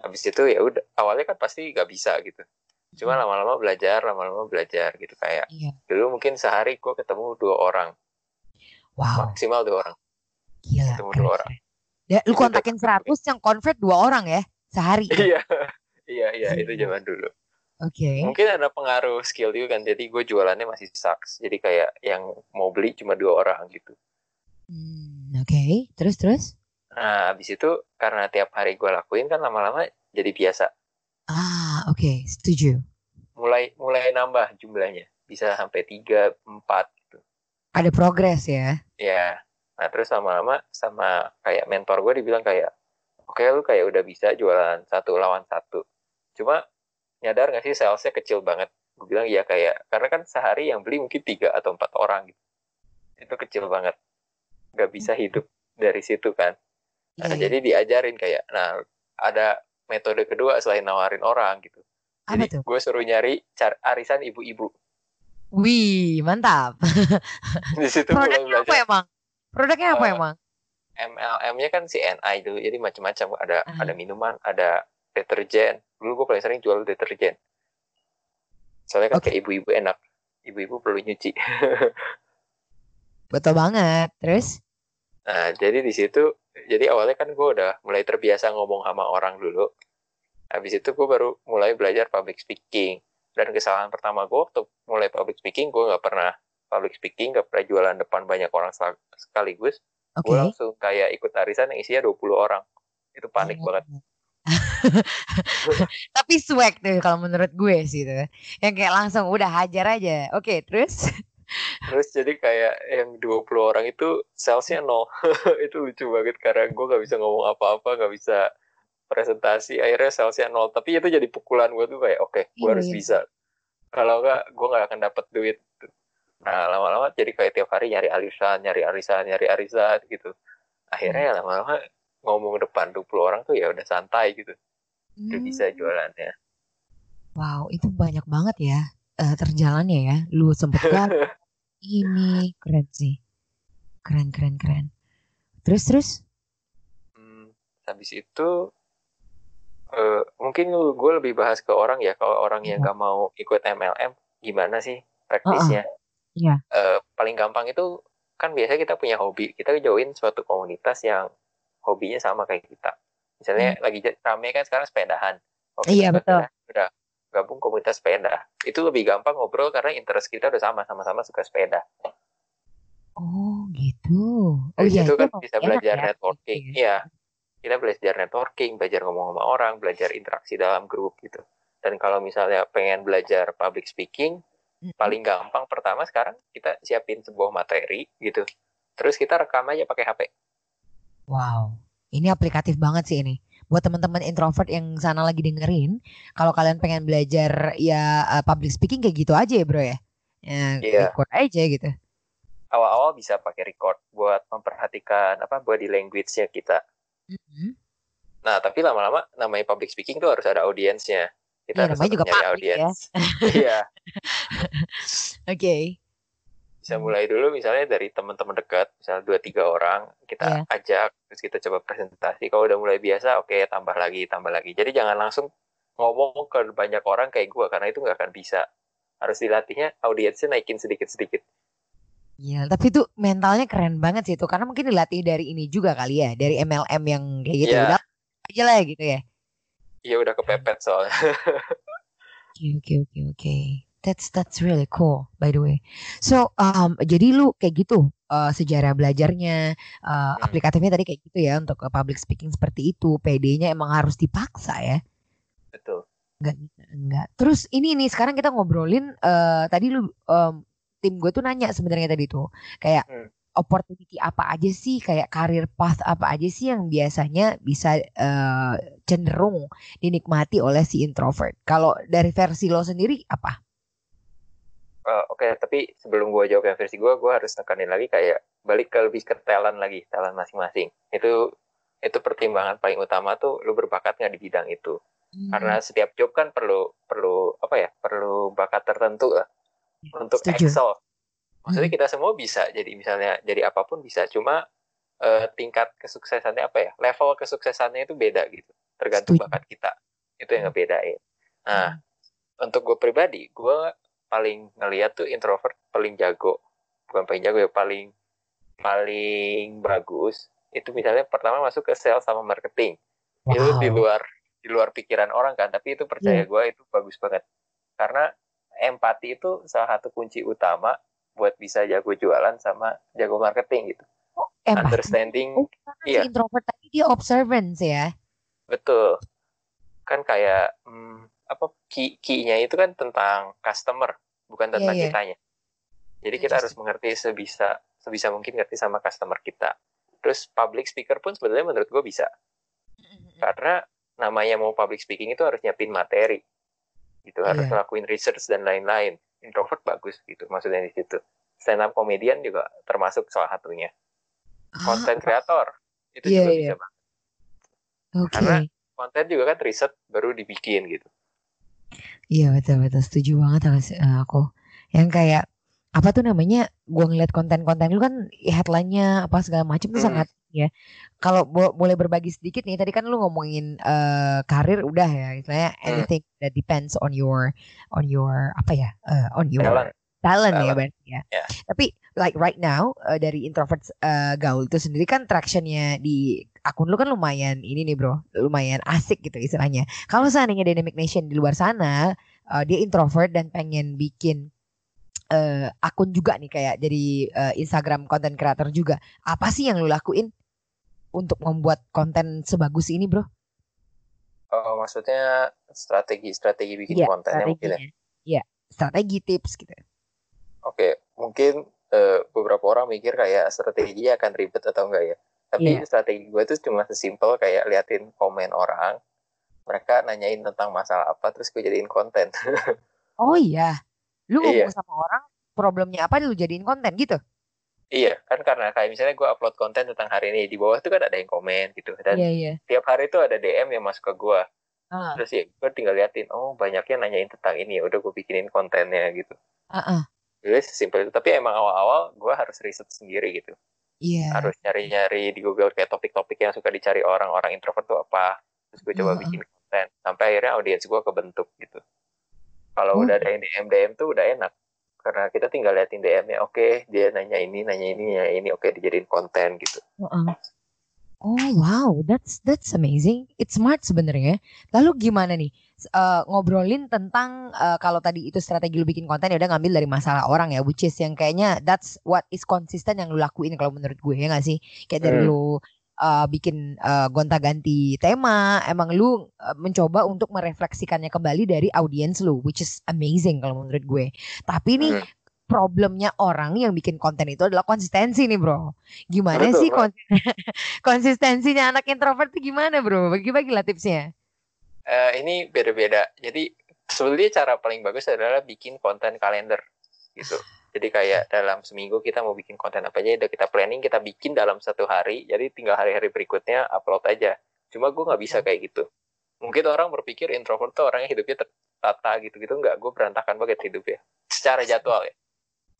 Habis itu ya udah, awalnya kan pasti gak bisa gitu. Cuma
Hmm.
lama-lama belajar, lama-lama belajar gitu kayak
Iya.
dulu mungkin sehari gua ketemu dua orang,
Wow
maksimal dua orang.
gila.
ketemu
keren,
dua orang.
Ya, lu kontakin 100 yang convert dua orang ya sehari.
Iya, iya, iya, itu zaman dulu. Mungkin ada pengaruh skill juga kan jadi gue jualannya masih sucks. Jadi kayak yang mau beli cuma dua orang gitu.
Hmm, Oke. Terus terus.
nah habis itu karena tiap hari gue lakuin kan lama-lama jadi biasa.
Ah oke. Setuju.
mulai mulai nambah jumlahnya. Bisa sampai tiga empat gitu.
Ada progres ya.
ya nah terus lama-lama sama kayak mentor gue dibilang kayak oke lu kayak udah bisa jualan satu lawan satu. Cuma nyadar gak sih salesnya kecil banget gue bilang iya kayak karena kan sehari yang beli mungkin tiga atau empat orang gitu itu kecil banget nggak bisa hidup dari situ kan Nah,
iya.
jadi diajarin kayak nah ada metode kedua selain nawarin orang gitu
Apa
jadi gue suruh nyari car arisan ibu-ibu
Wih mantap.
di situ
Produknya apa emang? Produknya apa
Eh,
emang?
MLM-nya kan CNI itu jadi macam-macam ada
Ah.
ada minuman ada deterjen dulu gue paling sering jual deterjen soalnya kan
Oke.
kayak ibu-ibu enak ibu-ibu perlu nyuci
Betul banget. Terus?
nah jadi di situ jadi awalnya kan gue udah mulai terbiasa ngomong sama orang dulu habis itu gue baru mulai belajar public speaking dan kesalahan pertama gue waktu mulai public speaking gue nggak pernah public speaking nggak pernah jualan depan banyak orang sekaligus
Oke.
gue langsung kayak ikut arisan yang isinya 20 orang itu panik
Oh.
banget
Tapi swag tuh kalau menurut gue sih tuh. Yang kayak langsung udah hajar aja. Oke, terus?
terus jadi kayak yang 20 orang itu salesnya nol itu lucu banget karena gue nggak bisa ngomong apa-apa nggak bisa presentasi akhirnya salesnya nol tapi itu jadi pukulan gue tuh kayak oke gue
Iya,
harus
iya.
bisa kalau nggak gue nggak akan dapat duit nah lama-lama jadi kayak tiap hari nyari arisan nyari arisan nyari arisan gitu akhirnya ya lama-lama ngomong depan 20 orang tuh ya udah santai gitu udah
Hmm.
bisa jualannya
Wow, itu banyak banget ya eh, terjalannya ya. Lu sempet gagal ini keren sih. Keren keren keren. Terus terus?
Hmm, habis itu eh, mungkin gue lebih bahas ke orang ya kalau orang yang
Iya.
gak mau ikut MLM gimana sih praktisnya
Iya.
Eh, paling gampang itu kan biasanya kita punya hobi kita join suatu komunitas yang hobinya sama kayak kita misalnya lagi j- rame kan sekarang sepedahan Oke,
Hmm. Iya, betul.
udah, gabung komunitas sepeda itu lebih gampang ngobrol karena interest kita udah sama sama-sama suka sepeda
Oh gitu. Oh
Dari
iya
situ kan bisa belajar
ya.
networking.
Iya.
Iya. Kita belajar networking, belajar ngomong sama orang, belajar interaksi dalam grup gitu. Dan kalau misalnya pengen belajar public speaking,
Mm-mm.
paling gampang pertama sekarang kita siapin sebuah materi gitu. Terus kita rekam aja pakai HP.
Wow, ini aplikatif banget sih ini. Buat teman-teman introvert yang sana lagi dengerin, kalau kalian pengen belajar ya eh, public speaking kayak gitu aja ya bro ya. Ya,
Iya.
record aja gitu.
Awal-awal bisa pakai record buat memperhatikan apa body language-nya kita.
Mhm.
Nah, tapi lama-lama namanya public speaking tuh harus ada audiensnya. Kita
Iya,
harus
juga
nyari
ya.
audiens. Iya.
Oke.
Bisa mulai dulu misalnya dari teman-teman dekat misalnya dua tiga orang kita
Iya.
ajak terus kita coba presentasi kalau udah mulai biasa oke tambah lagi tambah lagi jadi jangan langsung ngomong ke banyak orang kayak gua karena itu nggak akan bisa harus dilatihnya audiensnya naikin sedikit sedikit
Iya, tapi itu mentalnya keren banget sih itu karena mungkin dilatih dari ini juga kali ya, dari MLM yang kayak gitu.
Iya.
Udah aja lah gitu ya.
Iya udah kepepet soalnya.
Oke oke oke oke. That's that's really cool by the way. So um, jadi lu kayak gitu uh, sejarah belajarnya uh,
Hmm.
aplikatifnya tadi kayak gitu ya untuk uh, public speaking seperti itu. PD-nya emang harus dipaksa ya.
Betul.
Enggak enggak. Terus ini nih sekarang kita ngobrolin eh tadi lu em, tim gue tuh nanya sebenarnya tadi tuh kayak
Hmm.
opportunity apa aja sih kayak career path apa aja sih yang biasanya bisa eh, cenderung dinikmati oleh si introvert. Kalau dari versi lo sendiri apa?
Eh, Oke, tapi sebelum gua jawab yang versi gua, gua harus tekanin lagi kayak balik ke lebih ke talent lagi, talent masing-masing. Itu itu pertimbangan paling utama tuh lu berbakat nggak di bidang itu. Karena setiap job kan perlu perlu apa ya? Perlu bakat tertentu lah untuk
Setuju.
excel. Maksudnya
Hmm.
kita semua bisa jadi misalnya jadi apa pun bisa, cuma eh, tingkat kesuksesannya apa ya? Level kesuksesannya itu beda gitu. Tergantung
Setuju.
bakat kita. Itu yang ngebedain. Nah,
Hmm.
untuk gue pribadi, gue paling ngeliat tuh introvert paling jago, bukan paling jago ya, paling paling bagus. Itu misalnya pertama masuk ke sales sama marketing. Itu
Wow.
di luar di luar pikiran orang kan, tapi itu percaya
Iya.
gue itu bagus banget. Karena empati itu salah satu kunci utama buat bisa jago jualan sama jago marketing gitu.
Empati.
Understanding,
Oh,
iya.
si introvert tadi dia observance ya.
betul. Kan kayak hmm, apa key key-nya itu kan tentang customer, bukan tentang
Iya, iya.
kitanya. Jadi kita harus mengerti sebisa sebisa mungkin ngerti sama customer kita. Terus public speaker pun sebenarnya menurut gue bisa. Karena namanya mau public speaking itu harus nyiapin materi. Gitu, harus
Iya.
ngelakuin research dan lain-lain. Introvert bagus gitu maksudnya di situ. Stand up comedian juga termasuk salah satunya. Content creator itu
Iya,
juga
iya.
bisa banget.
Oke.
karena Konten juga kan riset baru dibikin gitu.
Iya betul betul setuju banget sama si- eh, aku. Yang kayak apa tuh namanya? Gua ngeliat konten-konten lu kan headline-nya apa segala macam tuh sangat ya. Kalau bo- boleh berbagi sedikit nih, tadi kan lu ngomongin eh, karir udah ya, istilahnya
Hmm.
anything that depends on your on your apa ya? eh, on your
Talent.
Talent ya
Talent.
berarti ya.
Ya.
Tapi like right now eh, dari introvert eh, gaul itu sendiri kan tractionnya di akun lu kan lumayan ini nih bro, lumayan asik gitu istilahnya. Kalau seandainya Dynamic Nation di luar sana eh, dia introvert dan pengen bikin eh, akun juga nih kayak jadi eh, Instagram content creator juga. Apa sih yang lu lakuin untuk membuat konten sebagus ini bro?
Oh, maksudnya strategi-strategi bikin
Iya,
kontennya mungkin ya.
Iya, strategi tips gitu.
Oke, mungkin eh, beberapa orang mikir kayak strateginya akan ribet atau enggak ya. Tapi
Iya.
strategi gue tuh cuma sesimpel kayak liatin komen orang, mereka nanyain tentang masalah apa, terus gue jadiin konten.
Oh iya, lu ngomong
Iya.
sama orang problemnya apa lu jadiin konten gitu?
iya, kan karena kayak misalnya gue upload konten tentang hari ini, di bawah tuh kan ada yang komen gitu. Dan
Iya iya.
tiap hari tuh ada DM yang masuk ke gue.
Ah,
Terus ya gue tinggal liatin, oh banyaknya nanyain tentang ini, ya udah gue bikinin kontennya gitu.
ah, ah.
Jadi sesimpel itu. Tapi emang awal-awal gue harus riset sendiri gitu.
Iya.
harus nyari-nyari di Google kayak topik-topik yang suka dicari orang-orang introvert tuh apa terus gue coba
Heeh.
bikin konten sampai akhirnya audiens gue kebentuk gitu kalau
Oh.
udah ada yang DM DM tuh udah enak karena kita tinggal liatin DM-nya oke dia nanya ini nanya ini nanya ini oke dijadiin konten gitu
Heeh. Oh wow, that's that's amazing. It's smart sebenarnya. Lalu gimana nih Eh, ngobrolin tentang eh, kalau tadi itu strategi lu bikin konten ya udah ngambil dari masalah orang ya, which is yang kayaknya that's what is konsisten yang lu lakuin kalau menurut gue ya nggak sih? Kayak dari
Hmm.
lu eh, bikin eh, gonta-ganti tema, emang lu eh, mencoba untuk merefleksikannya kembali dari audiens lu, which is amazing kalau menurut gue. Tapi nih
Hmm.
problemnya orang yang bikin konten itu adalah konsistensi nih bro. Gimana
Betul,
sih
Mbak.
kon- konsistensinya anak introvert tuh gimana bro? Bagi-bagi lah tipsnya.
Eh, ini beda-beda. Jadi sebenarnya cara paling bagus adalah bikin konten kalender gitu. Jadi kayak dalam seminggu kita mau bikin konten apa aja udah kita planning kita bikin dalam satu hari jadi tinggal hari-hari berikutnya upload aja. Cuma gue nggak bisa kayak gitu. Mungkin orang berpikir introvert tuh orangnya hidupnya tertata gitu-gitu. Nggak gue berantakan banget hidupnya. Secara jadwal ya.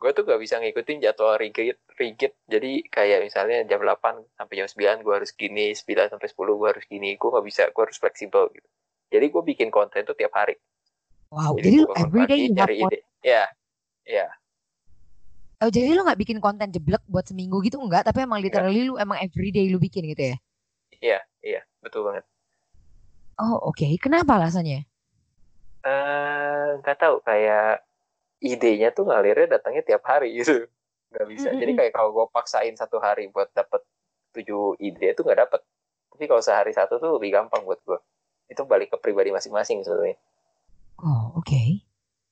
Gue tuh gak bisa ngikutin jadwal rigid rigid. Jadi kayak misalnya jam 8 sampai jam 9 gue harus gini 9 sampai 10 gue harus gini. Gue nggak bisa gue harus fleksibel gitu jadi gue bikin konten tuh tiap hari
Wow, jadi, lu
gua bangun
everyday
pagi,
konten.
ide ya ya
Oh, jadi lu nggak bikin konten jeblek buat seminggu gitu enggak? Tapi emang literally lu emang everyday lu bikin gitu ya?
iya iya betul banget
Oh oke, kenapa alasannya?
Eh, nggak tahu kayak idenya tuh ngalirnya datangnya tiap hari gitu. Nggak bisa. Jadi
Mm-mm.
kayak kalau gue paksain satu hari buat dapet tujuh ide itu nggak dapet. Tapi kalau sehari satu tuh lebih gampang buat gue. Itu balik ke pribadi masing-masing sebenarnya.
Oh oke.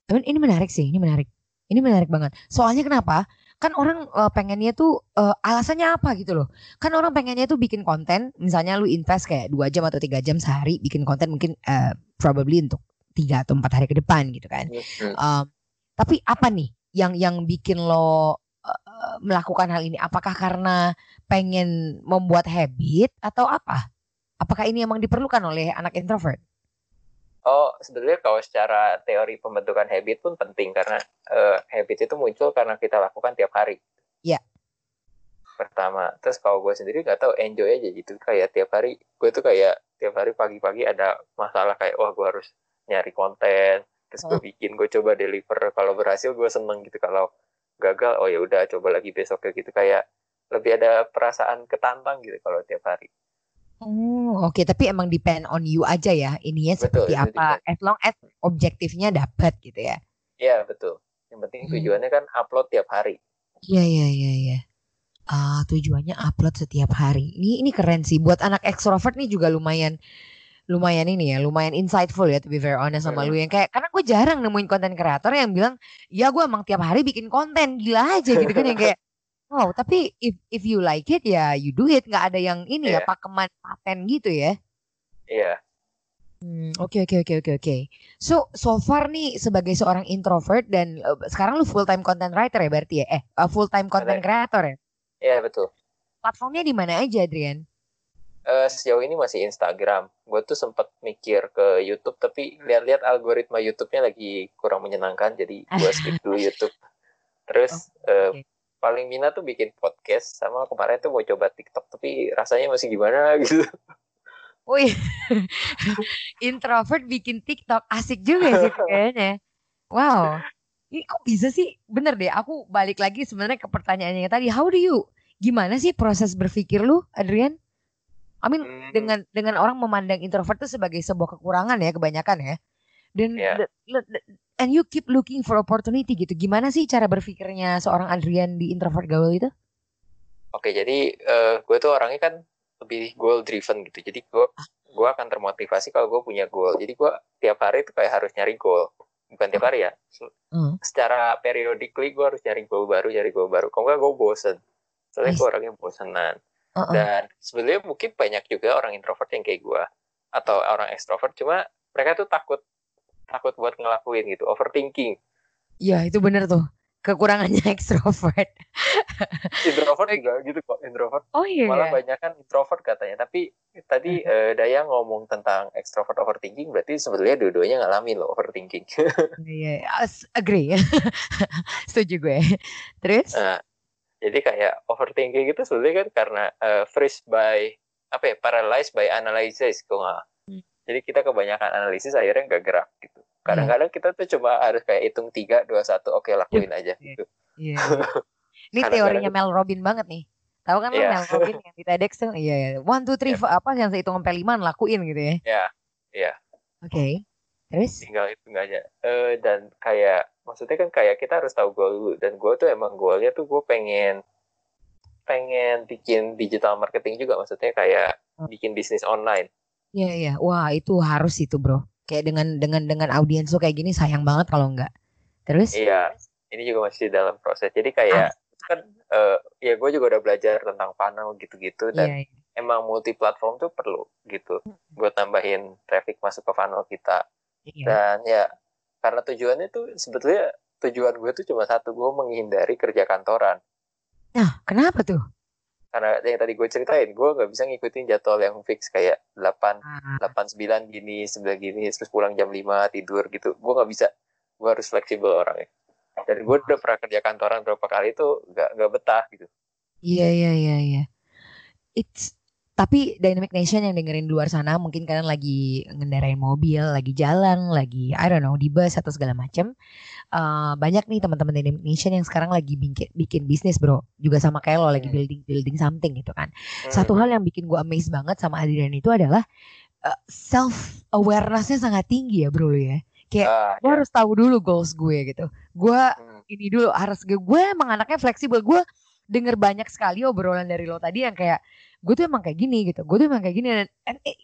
Tapi ini menarik sih, ini menarik. Ini menarik banget. Soalnya kenapa? Kan orang eh, pengennya tuh eh, alasannya apa gitu loh. Kan orang pengennya tuh bikin konten, misalnya lu invest kayak dua jam atau tiga jam sehari bikin konten mungkin eh, probably untuk tiga atau empat hari ke depan gitu kan.
Hmm.
Um, tapi apa nih yang yang bikin lo uh, melakukan hal ini? Apakah karena pengen membuat habit atau apa? Apakah ini emang diperlukan oleh anak introvert?
Oh, sebenarnya kalau secara teori pembentukan habit pun penting karena eh, habit itu muncul karena kita lakukan tiap hari.
Iya.
Pertama, terus kalau gue sendiri nggak tahu enjoy aja gitu kayak tiap hari gue tuh kayak tiap hari pagi-pagi ada masalah kayak wah gue harus nyari konten, terus gue bikin gue coba deliver kalau berhasil gue seneng gitu kalau gagal oh ya udah coba lagi besok kayak gitu kayak lebih ada perasaan ketantang gitu kalau tiap hari.
Oh, oke. Tapi emang depend on you aja ya. Ininya
Betul,
seperti apa? As long as objektifnya dapat gitu ya.
Iya betul. Yang penting
Hmm.
tujuannya kan upload tiap hari.
Iya, iya, iya, iya. Ah, tujuannya upload setiap hari. Ini ini keren sih. Buat anak ekstrovert nih juga lumayan lumayan ini ya, lumayan insightful ya to be very honest sama
Hmm.
lu yang kayak karena gue jarang nemuin konten kreator yang bilang, "Ya gue emang tiap hari bikin konten." Gila aja gitu kan yang kayak Wow, tapi if if you like it ya you do it, nggak ada yang ini ya
Iya.
pakeman paten gitu ya.
Iya.
Hmm, oke oke oke oke oke. So so far nih sebagai seorang introvert dan eh, sekarang lu full time content writer ya berarti ya? Eh full time content creator ya?
Iya betul.
Platformnya di mana aja, Adrian?
Eh, sejauh ini masih Instagram. Gue tuh sempat mikir ke YouTube, tapi lihat-lihat algoritma YouTube-nya lagi kurang menyenangkan, jadi gue skip dulu YouTube. Terus eh,
oke.
Paling minat tuh bikin podcast, sama kemarin tuh mau coba TikTok, tapi rasanya masih gimana gitu.
Wih, introvert bikin TikTok asik juga sih kayaknya. Wow, ini kok bisa sih? Bener deh, aku balik lagi sebenarnya ke pertanyaannya tadi. How do you? Gimana sih proses berpikir lu, Adrian? I mean,
Hmm,
dengan dengan orang memandang introvert itu sebagai sebuah kekurangan ya kebanyakan ya. Dan
Iya.
And you keep looking for opportunity gitu. Gimana sih cara berpikirnya seorang Adrian di introvert gaul itu?
Oke, jadi eh, gue tuh orangnya kan lebih goal driven gitu. Jadi gue gue akan termotivasi kalau gue punya goal. Jadi gue tiap hari tuh kayak harus nyari goal. Bukan tiap hari ya.
Hmm.
Secara periodically gue harus nyari goal baru, nyari goal baru. Kalau nggak gue bosen. Soalnya gue orangnya bosenan.
Uh-uh.
Dan sebenarnya mungkin banyak juga orang introvert yang kayak gue atau orang ekstrovert. Cuma mereka tuh takut takut buat ngelakuin gitu, overthinking.
Iya, itu bener tuh. Kekurangannya ekstrovert.
Introvert juga gitu kok, introvert
Oh iya.
malah banyak kan introvert katanya tapi tadi eh, Daya ngomong tentang extrovert overthinking berarti sebenarnya dua-duanya ngalamin loh overthinking
Iya, as- agree. Setuju gue. Terus?
nah, jadi kayak overthinking itu sebenarnya kan karena eh, freeze by apa ya paralyzed by analysis kok nggak. Jadi kita kebanyakan analisis akhirnya nggak gerak gitu kadang-kadang kita tuh cuma harus kayak hitung tiga dua satu oke lakuin aja gitu
Iya. iya. Ini teorinya
itu-
Mel Robin banget nih. Tahu kan
Iya.
Mel Robin yang di TEDx tuh? Iya, iya. One, two, three,
Iya.
four, apa yang saya hitung sampai lima lakuin gitu ya.
ya ya
Oke. Terus?
tinggal hitung aja Eh, dan kayak maksudnya kan kayak kita harus tahu goal dulu dan gue tuh emang goalnya tuh gue pengen pengen bikin digital marketing juga maksudnya kayak
Hmm.
bikin bisnis online
Iya, iya. Wah, itu harus itu, Bro. Kayak dengan dengan dengan audiens lo kayak gini sayang banget kalau enggak. Terus?
iya ini juga masih dalam proses jadi kayak kan eh, ya gue juga udah belajar tentang funnel gitu-gitu dan
Iya, iya.
emang multi platform tuh perlu gitu buat tambahin traffic masuk ke funnel kita
Iya.
dan ya karena tujuannya tuh sebetulnya tujuan gue tuh cuma satu gue menghindari kerja kantoran
Nah, kenapa tuh?
Karena yang tadi gue ceritain gue nggak bisa ngikutin jadwal yang fix kayak 8
Ah,
8 9 gini 9 gini terus pulang jam 5 tidur gitu. Gue nggak bisa. Gue harus fleksibel orangnya. Dan gue udah pernah kerja kantoran berapa kali tuh nggak nggak betah gitu.
Iya, iya, iya, iya. It's tapi Dynamic Nation yang dengerin di luar sana mungkin kalian lagi ngendarain mobil, lagi jalan, lagi I don't know di bus atau segala macem. Eh, banyak nih teman-teman Dynamic Nation yang sekarang lagi bikin, bikin bisnis bro, juga sama kayak lo lagi
Hmm.
building building something gitu kan.
Hmm,
Satu hal yang bikin gue amazed banget sama Adrian itu adalah uh, self awarenessnya sangat tinggi ya bro lu ya. Kayak
Ah,
gue
ya.
harus tahu dulu goals gue gitu. Gue
Hmm.
ini dulu harus gue gue emang anaknya fleksibel. Gue denger banyak sekali obrolan dari lo tadi yang kayak gue tuh emang kayak gini gitu. Gue tuh emang kayak gini dan and it-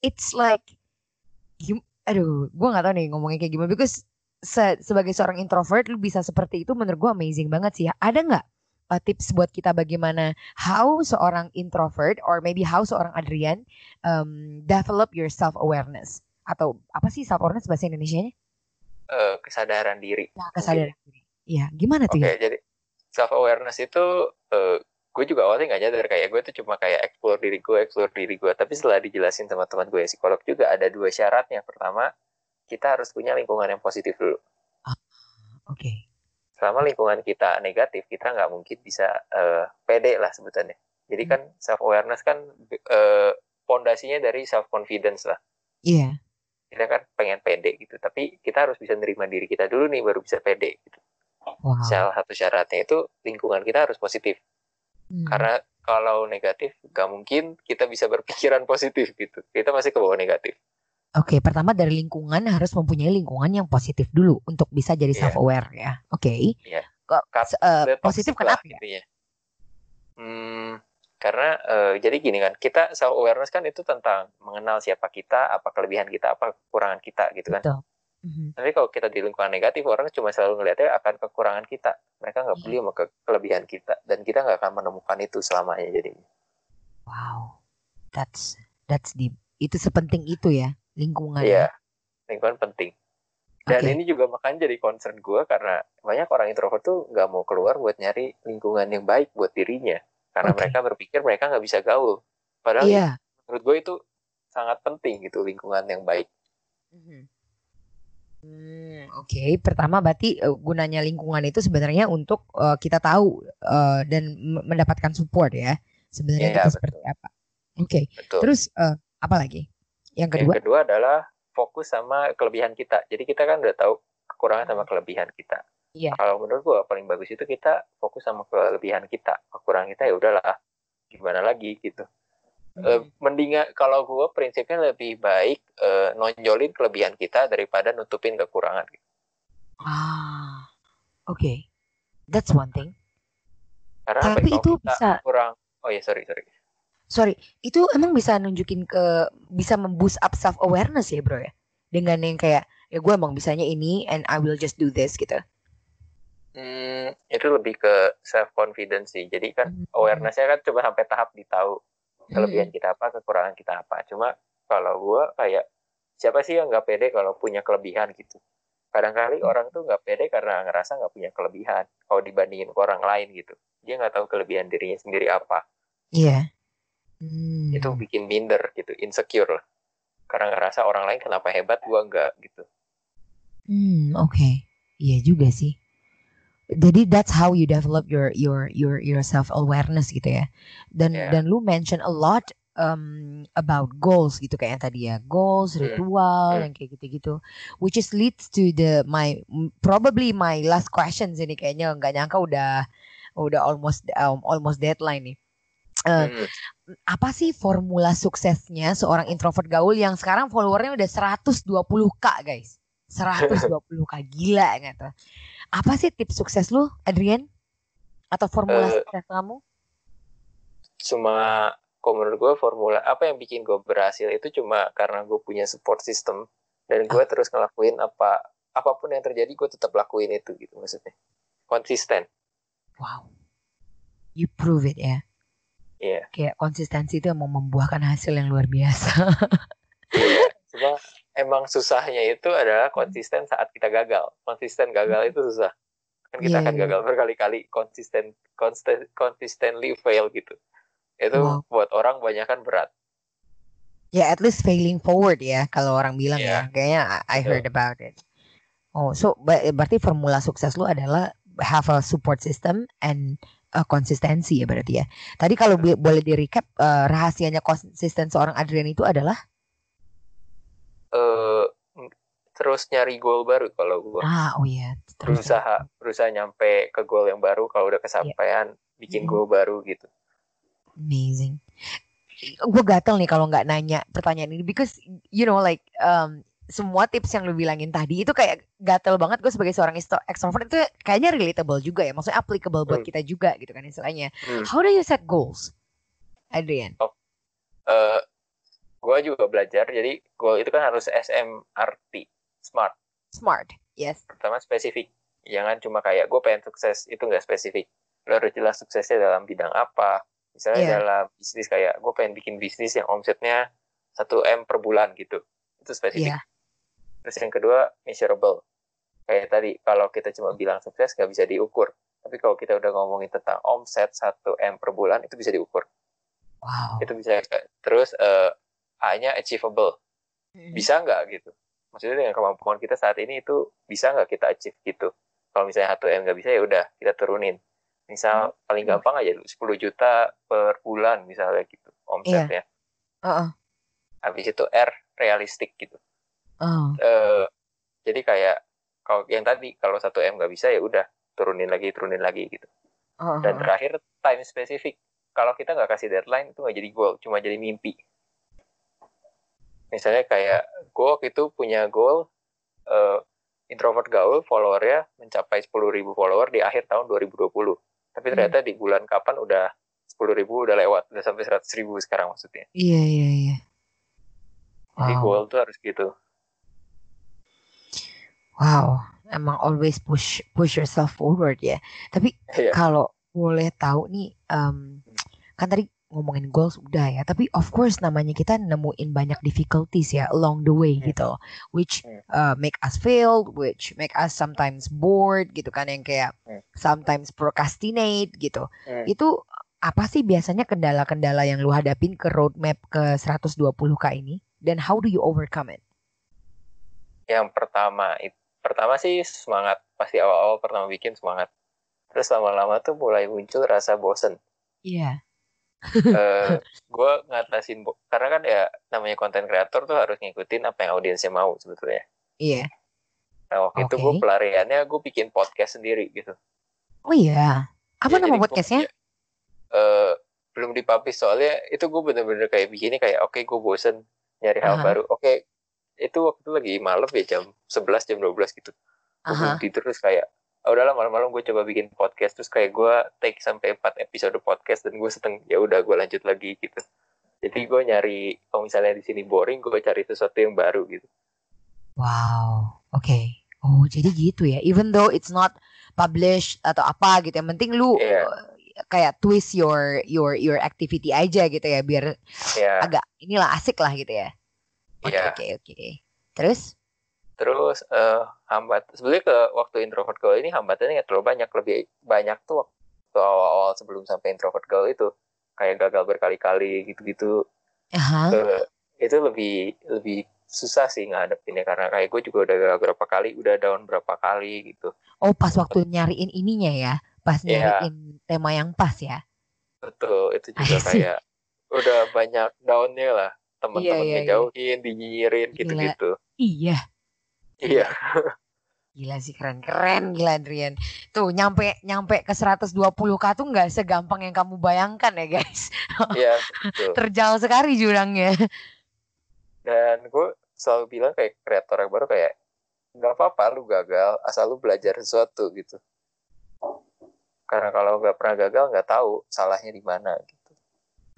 it's like gim- aduh, gue nggak tahu nih ngomongnya kayak gimana because se- sebagai seorang introvert lu bisa seperti itu menurut gue amazing banget sih. Ada nggak uh, tips buat kita bagaimana how seorang introvert or maybe how seorang Adrian um, develop your self awareness atau apa sih self awareness bahasa Indonesia-nya?
Eh, kesadaran diri.
Nah, kesadaran diri. Iya, gimana tuh
Oke,
ya?
jadi self awareness itu eh, gue juga awalnya nggak nyadar kayak gue tuh cuma kayak explore diri gue, explore diri gue. Tapi setelah dijelasin sama teman gue psikolog juga ada dua syaratnya. Pertama, kita harus punya lingkungan yang positif dulu.
Oke.
Selama lingkungan kita negatif, kita nggak mungkin bisa eh, pede lah sebutannya. Jadi kan self awareness kan eh, pondasinya dari self confidence lah.
Iya.
Kita kan pengen pede gitu, tapi kita harus bisa nerima diri kita dulu nih baru bisa pede. Gitu.
Wow.
Salah satu syaratnya itu lingkungan kita harus positif.
Hmm.
Karena kalau negatif, gak mungkin kita bisa berpikiran positif gitu. Kita masih ke bawah negatif.
Oke, pertama dari lingkungan harus mempunyai lingkungan yang positif dulu untuk bisa jadi
Iya.
self aware ya. Oke. Kok se- eh,
The
positif kenapa ya?
intinya. Hmm, karena eh, jadi gini kan, kita self awareness kan itu tentang mengenal siapa kita, apa kelebihan kita, apa kekurangan kita gitu kan.
Betul. Mhm.
Tapi kalau kita di lingkungan negatif, orang cuma selalu ngeliatnya akan kekurangan kita. Mereka nggak
Iya.
peduli sama ke- kelebihan kita, dan kita nggak akan menemukan itu selamanya jadinya.
Wow. That's that's deep. Itu sepenting itu ya lingkungan.
Iya, lingkungan penting. Dan
Oke.
ini juga makanya jadi concern gue karena banyak orang introvert tuh nggak mau keluar buat nyari lingkungan yang baik buat dirinya. Karena
Oke.
mereka berpikir mereka nggak bisa gaul. Padahal
Iya.
menurut gue itu sangat penting gitu lingkungan yang baik.
Mhm. Hmm, Oke, pertama berarti eh, gunanya lingkungan itu sebenarnya untuk eh, kita tahu eh, dan mendapatkan support ya. Sebenarnya
Iya,
kita
betul.
seperti apa? Oke,
Betul.
terus eh, apa lagi? Yang kedua?
Yang kedua adalah fokus sama kelebihan kita. Jadi kita kan udah tahu kekurangan sama kelebihan kita.
Iya.
Kalau menurut gue paling bagus itu kita fokus sama kelebihan kita. Kekurangan kita ya udahlah, gimana lagi gitu. Eh,
Mhm.
mendingan kalau gue prinsipnya lebih baik eh, nonjolin kelebihan kita daripada nutupin kekurangan.
Ah, oke, that's one thing.
Karena ya,
Tapi
kalau
itu bisa,
kurang. Oh ya sorry sorry.
sorry, itu emang bisa nunjukin ke, bisa memboost up self awareness ya bro ya? Dengan yang kayak, ya gue emang bisanya ini and I will just do this gitu.
Hmm, itu lebih ke self confidence sih. Jadi kan
Hmm.
awarenessnya kan cuma sampai tahap ditahu
Hmm.
kelebihan kita apa, kekurangan kita apa. Cuma kalau gue kayak siapa sih yang nggak pede kalau punya kelebihan gitu. Kadang-kali
Hmm.
orang tuh nggak pede karena ngerasa nggak punya kelebihan. Kalau dibandingin ke orang lain gitu, dia nggak tahu kelebihan dirinya sendiri apa.
Iya. Hmm.
Itu bikin minder gitu, insecure lah. Karena ngerasa orang lain kenapa hebat, gua nggak gitu.
Hmm, oke. Iya juga sih. Jadi that's how you develop your your your your self awareness gitu ya. Dan
Yeah.
dan lu mention a lot um, about goals gitu kayak yang tadi ya. Goals,
Hmm.
ritual
Hmm.
yang kayak gitu-gitu. Which is leads to the my probably my last questions ini kayaknya nggak nyangka udah udah almost um, almost deadline nih. Eh,
Hmm.
apa sih formula suksesnya seorang introvert gaul yang sekarang followernya udah 120k guys 120k gila gitu apa sih tips sukses lu Adrian? Atau formula
Eh,
sukses kamu?
Cuma, kalau menurut gue formula apa yang bikin gue berhasil itu cuma karena gue punya support system. Dan gue terus ngelakuin apa apa pun yang terjadi gue tetap lakuin itu gitu maksudnya. Konsisten.
wow. You prove it ya?
Iya.
kayak konsistensi itu emang membuahkan hasil yang luar biasa.
Iya. Cuma emang susahnya itu adalah konsisten saat kita gagal. Konsisten gagal itu susah. Kan kita
Iya,
akan
iya.
gagal berkali-kali konsisten konsisten consistently fail gitu. Itu
Wow.
buat orang banyak kan berat.
ya at least failing forward ya kalau orang bilang ya
Iya.
kayaknya I, I heard about it oh so berarti formula sukses lu adalah have a support system and a konsistensi ya berarti ya tadi kalau boleh di recap eh, rahasianya konsisten seorang Adrian itu adalah
eh terus nyari goal baru kalau gue
ah oh iya terus
berusaha berusaha nyampe ke goal yang baru kalau udah kesampaian bikin
Mhm.
goal baru gitu
amazing gue gatel nih kalau nggak nanya pertanyaan ini because you know like um, semua tips yang lu bilangin tadi itu kayak gatel banget gue sebagai seorang extro- extrovert itu kayaknya relatable juga ya maksudnya applicable buat
Hmm.
kita juga gitu kan istilahnya
Hmm.
how do you set goals Adrian
Eh, gue juga belajar jadi goal itu kan harus SMRT smart.
Smart yes.
Pertama spesifik jangan cuma kayak gue pengen sukses itu nggak spesifik. Lo harus jelas suksesnya dalam bidang apa. Misalnya
Iya.
dalam bisnis kayak gue pengen bikin bisnis yang omsetnya 1 m per bulan gitu itu spesifik.
Iya.
terus yang kedua measurable. Kayak tadi kalau kita cuma bilang sukses nggak bisa diukur. Tapi kalau kita udah ngomongin tentang omset 1 m per bulan itu bisa diukur.
Wow.
Itu bisa terus eh, A-nya achievable. Bisa nggak gitu? Maksudnya dengan kemampuan kita saat ini itu bisa nggak kita achieve gitu? Kalau misalnya 1 m nggak bisa ya udah kita turunin. Misal paling gampang aja 10 juta per bulan misalnya gitu omsetnya.
Heeh.
habis itu R realistik gitu.
Oh.
Eh, jadi kayak kalau yang tadi kalau 1 m nggak bisa ya udah turunin lagi turunin lagi gitu.
Oh,
dan terakhir time spesifik. Kalau kita nggak kasih deadline itu nggak jadi goal cuma jadi mimpi misalnya kayak gue waktu itu punya goal eh, introvert gaul followernya mencapai 10.000 follower di akhir tahun 2020 tapi ternyata di bulan kapan udah 10.000 udah lewat udah sampai 100.000 sekarang maksudnya
iya iya iya
jadi
Wow.
goal tuh harus gitu
Wow, emang always push push yourself forward ya. Tapi
Iya.
kalau boleh tahu nih, em, kan tadi ngomongin goals udah ya. Tapi of course namanya kita nemuin banyak difficulties ya along the way
Hmm.
gitu, which
Hmm.
uh, make us fail, which make us sometimes bored gitu kan yang kayak
Hmm.
sometimes procrastinate gitu. Itu apa sih biasanya kendala-kendala yang lu hadapin ke roadmap ke 120k ini? Dan how do you overcome it?
yang pertama it- pertama sih semangat pasti awal-awal pertama bikin semangat terus lama-lama tuh mulai muncul rasa bosen
Iya.
Eh gue ngatasin karena kan ya namanya konten kreator tuh harus ngikutin apa yang audiensnya mau sebetulnya
Iya.
nah waktu itu gue pelariannya gue bikin podcast sendiri gitu
Oh iya. Apa
Ya,
nama
gua
podcastnya?
eh belum dipublish soalnya itu gue bener-bener kayak begini kayak oke gue bosen nyari hal
Aha.
baru oke itu waktu itu lagi malam ya jam 11 jam 12 gitu gue
Aha.
berhenti terus kayak "Ah, udahlah malam-malam gue coba bikin podcast terus kayak gue take sampai 4 episode podcast dan gue seteng ya udah gue lanjut lagi gitu jadi gue nyari kalau misalnya di sini boring gue cari sesuatu yang baru gitu
Wow. Oke. Oh, jadi gitu ya. Even though it's not published atau apa gitu, yang penting lu
Iya.
uh, kayak twist your your your activity aja gitu ya, biar
ya
agak inilah asik lah gitu ya. Oke
Iya.
oke oke. Terus?
Terus eh hambat sebenarnya ke waktu introvert girl ini hambatannya nggak terlalu banyak lebih banyak tuh waktu awal-awal sebelum sampai introvert girl itu kayak gagal berkali-kali gitu-gitu
Aha.
Eh, itu lebih lebih susah sih ngadepinnya karena kayak gue juga udah gagal berapa kali udah down berapa kali gitu
Oh, pas waktu nyariin ininya ya, pas
Iya.
nyariin tema yang pas ya.
betul itu juga kayak udah banyak downnya lah teman-teman
Iya, iya, iya.
ngejauhin dinyinyirin gitu-gitu
Iya.
Iya
Gila sih keren-keren gila Adrian. Tuh nyampe nyampe ke 120k tuh nggak segampang yang kamu bayangkan ya guys.
iya
Terjal sekali jurangnya.
dan gue selalu bilang kayak kreator yang baru kayak nggak apa-apa lu gagal asal lu belajar sesuatu gitu karena kalau nggak pernah gagal nggak tahu salahnya di mana gitu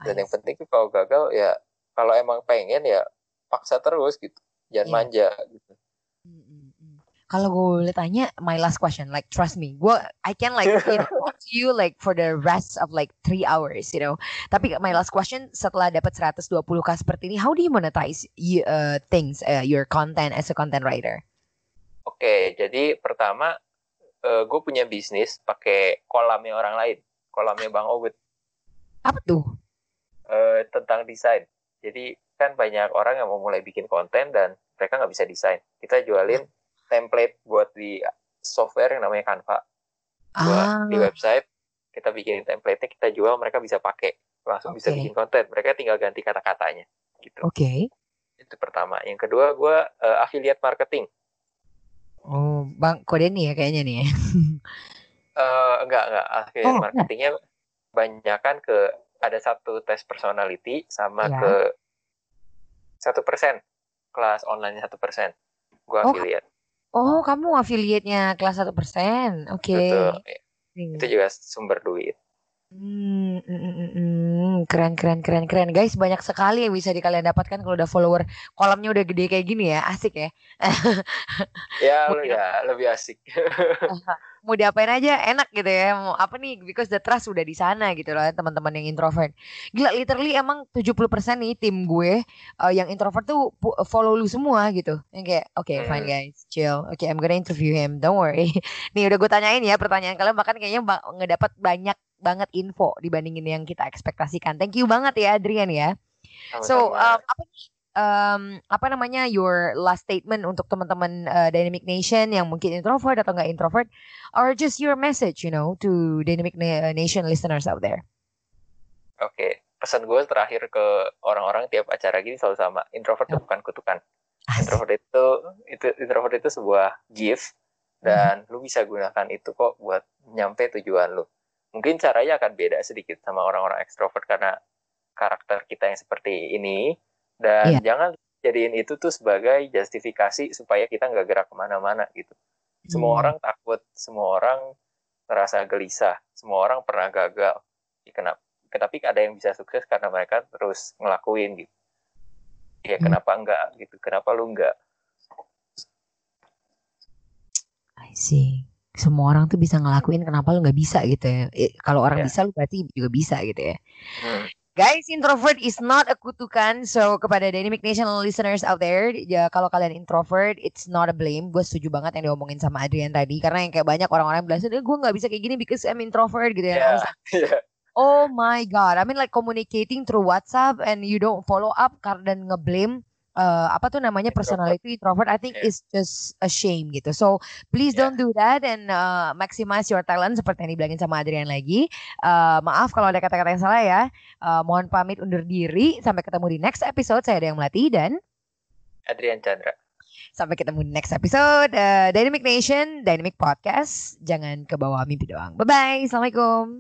dan yang penting tuh kalau gagal ya kalau emang pengen ya paksa terus gitu jangan
Iya.
manja gitu.
Kalau gue boleh tanya, my last question, like trust me, gue I can like you know, talk to you like for the rest of like three hours, you know. Tapi my last question, setelah dapat 120k seperti ini, how do you monetize you, uh, things, uh, your content as a content writer?
oke jadi pertama gue punya bisnis pakai kolamnya orang lain kolamnya bang Obet
Apa tuh?
eh, tentang desain. Jadi kan banyak orang yang mau mulai bikin konten dan mereka nggak bisa desain. Kita jualin template buat di software yang namanya Canva. Buat
Ah,
di website kita bikin template-nya kita jual mereka bisa pakai langsung bisa
Oke.
bikin konten. Mereka tinggal ganti kata-katanya gitu.
oke.
Itu pertama. Yang kedua gue affiliate marketing.
Oh, bang kode nih ya kayaknya nih. ya.
Eh enggak enggak affiliate
Oh,
marketingnya banyakan ke ada satu tes personality sama
Ya.
ke satu persen kelas online satu persen. Gue
Oh,
affiliate.
Oh, kamu affiliate-nya kelas 1%. Oke.
Betul.
Hmm.
Itu juga sumber duit.
Hmm, mm, mm, mm, mm. keren keren keren keren. Guys banyak sekali yang bisa di kalian dapatkan kalau udah follower. Kolamnya udah gede kayak gini ya asik ya?
Ya,
Mungkin-
ya lebih asik.
mau diapain aja enak gitu ya. Mau apa nih because the trust udah di sana gitu loh teman-teman yang introvert. Gila literally emang 70% nih tim gue eh, yang introvert tuh follow lu semua gitu. Yang kayak oke fine
Hmm.
guys chill. Oke I'm gonna interview him. Don't worry. Nih udah gue tanyain ya pertanyaan kalian bahkan kayaknya ngedapat banyak banget info dibandingin yang kita ekspektasikan thank you banget ya Adrian ya So, um, apa nih, um, apa namanya your last statement untuk teman-teman uh, Dynamic Nation yang mungkin introvert atau nggak introvert, or just your message, you know, to Dynamic Na- Nation listeners out there.
Oke, pesan gue terakhir ke orang-orang tiap acara gini selalu sama. Introvert itu bukan kutukan. Introvert itu itu introvert itu sebuah gift dan lu bisa gunakan itu kok buat nyampe tujuan lu. Mungkin caranya akan beda sedikit sama orang-orang ekstrovert karena karakter kita yang seperti ini dan
Iya.
jangan jadiin itu tuh sebagai justifikasi supaya kita nggak gerak ke mana-mana gitu. Semua
Hmm.
orang takut, semua orang merasa gelisah, semua orang pernah gagal. Ya, Kenapa? Tapi ada yang bisa sukses karena mereka terus ngelakuin gitu. Ya
Hmm.
kenapa enggak gitu? Kenapa lu enggak?
I see. Semua orang tuh bisa ngelakuin, kenapa lu nggak bisa gitu ya? Eh, kalau orang
Ya.
bisa, lu berarti juga bisa gitu ya.
Hmm.
Guys, introvert is not a kutukan. So kepada Dynamic Nation listeners out there, ya kalau kalian introvert, it's not a blame. Gue setuju banget yang diomongin sama Adrian tadi, karena yang kayak banyak orang-orang bilang, "Eh, gue nggak bisa kayak gini because I'm introvert gitu ya. Like,
ya.
oh my god, I mean like communicating through WhatsApp and you don't follow up karena ngeblame eh, apa tuh namanya personality introvert I think
Yeah.
is just a shame gitu. So please
Yeah.
don't do that and uh, maximize your talent seperti yang dibilangin sama Adrian lagi. Eh, maaf kalau ada kata-kata yang salah ya. Eh, mohon pamit undur diri. Sampai ketemu di next episode. Saya ada yang melatih dan
Adrian Chandra.
sampai ketemu di next episode eh, Dynamic Nation, Dynamic Podcast. Jangan ke bawah mimpi doang. Bye bye. Assalamualaikum.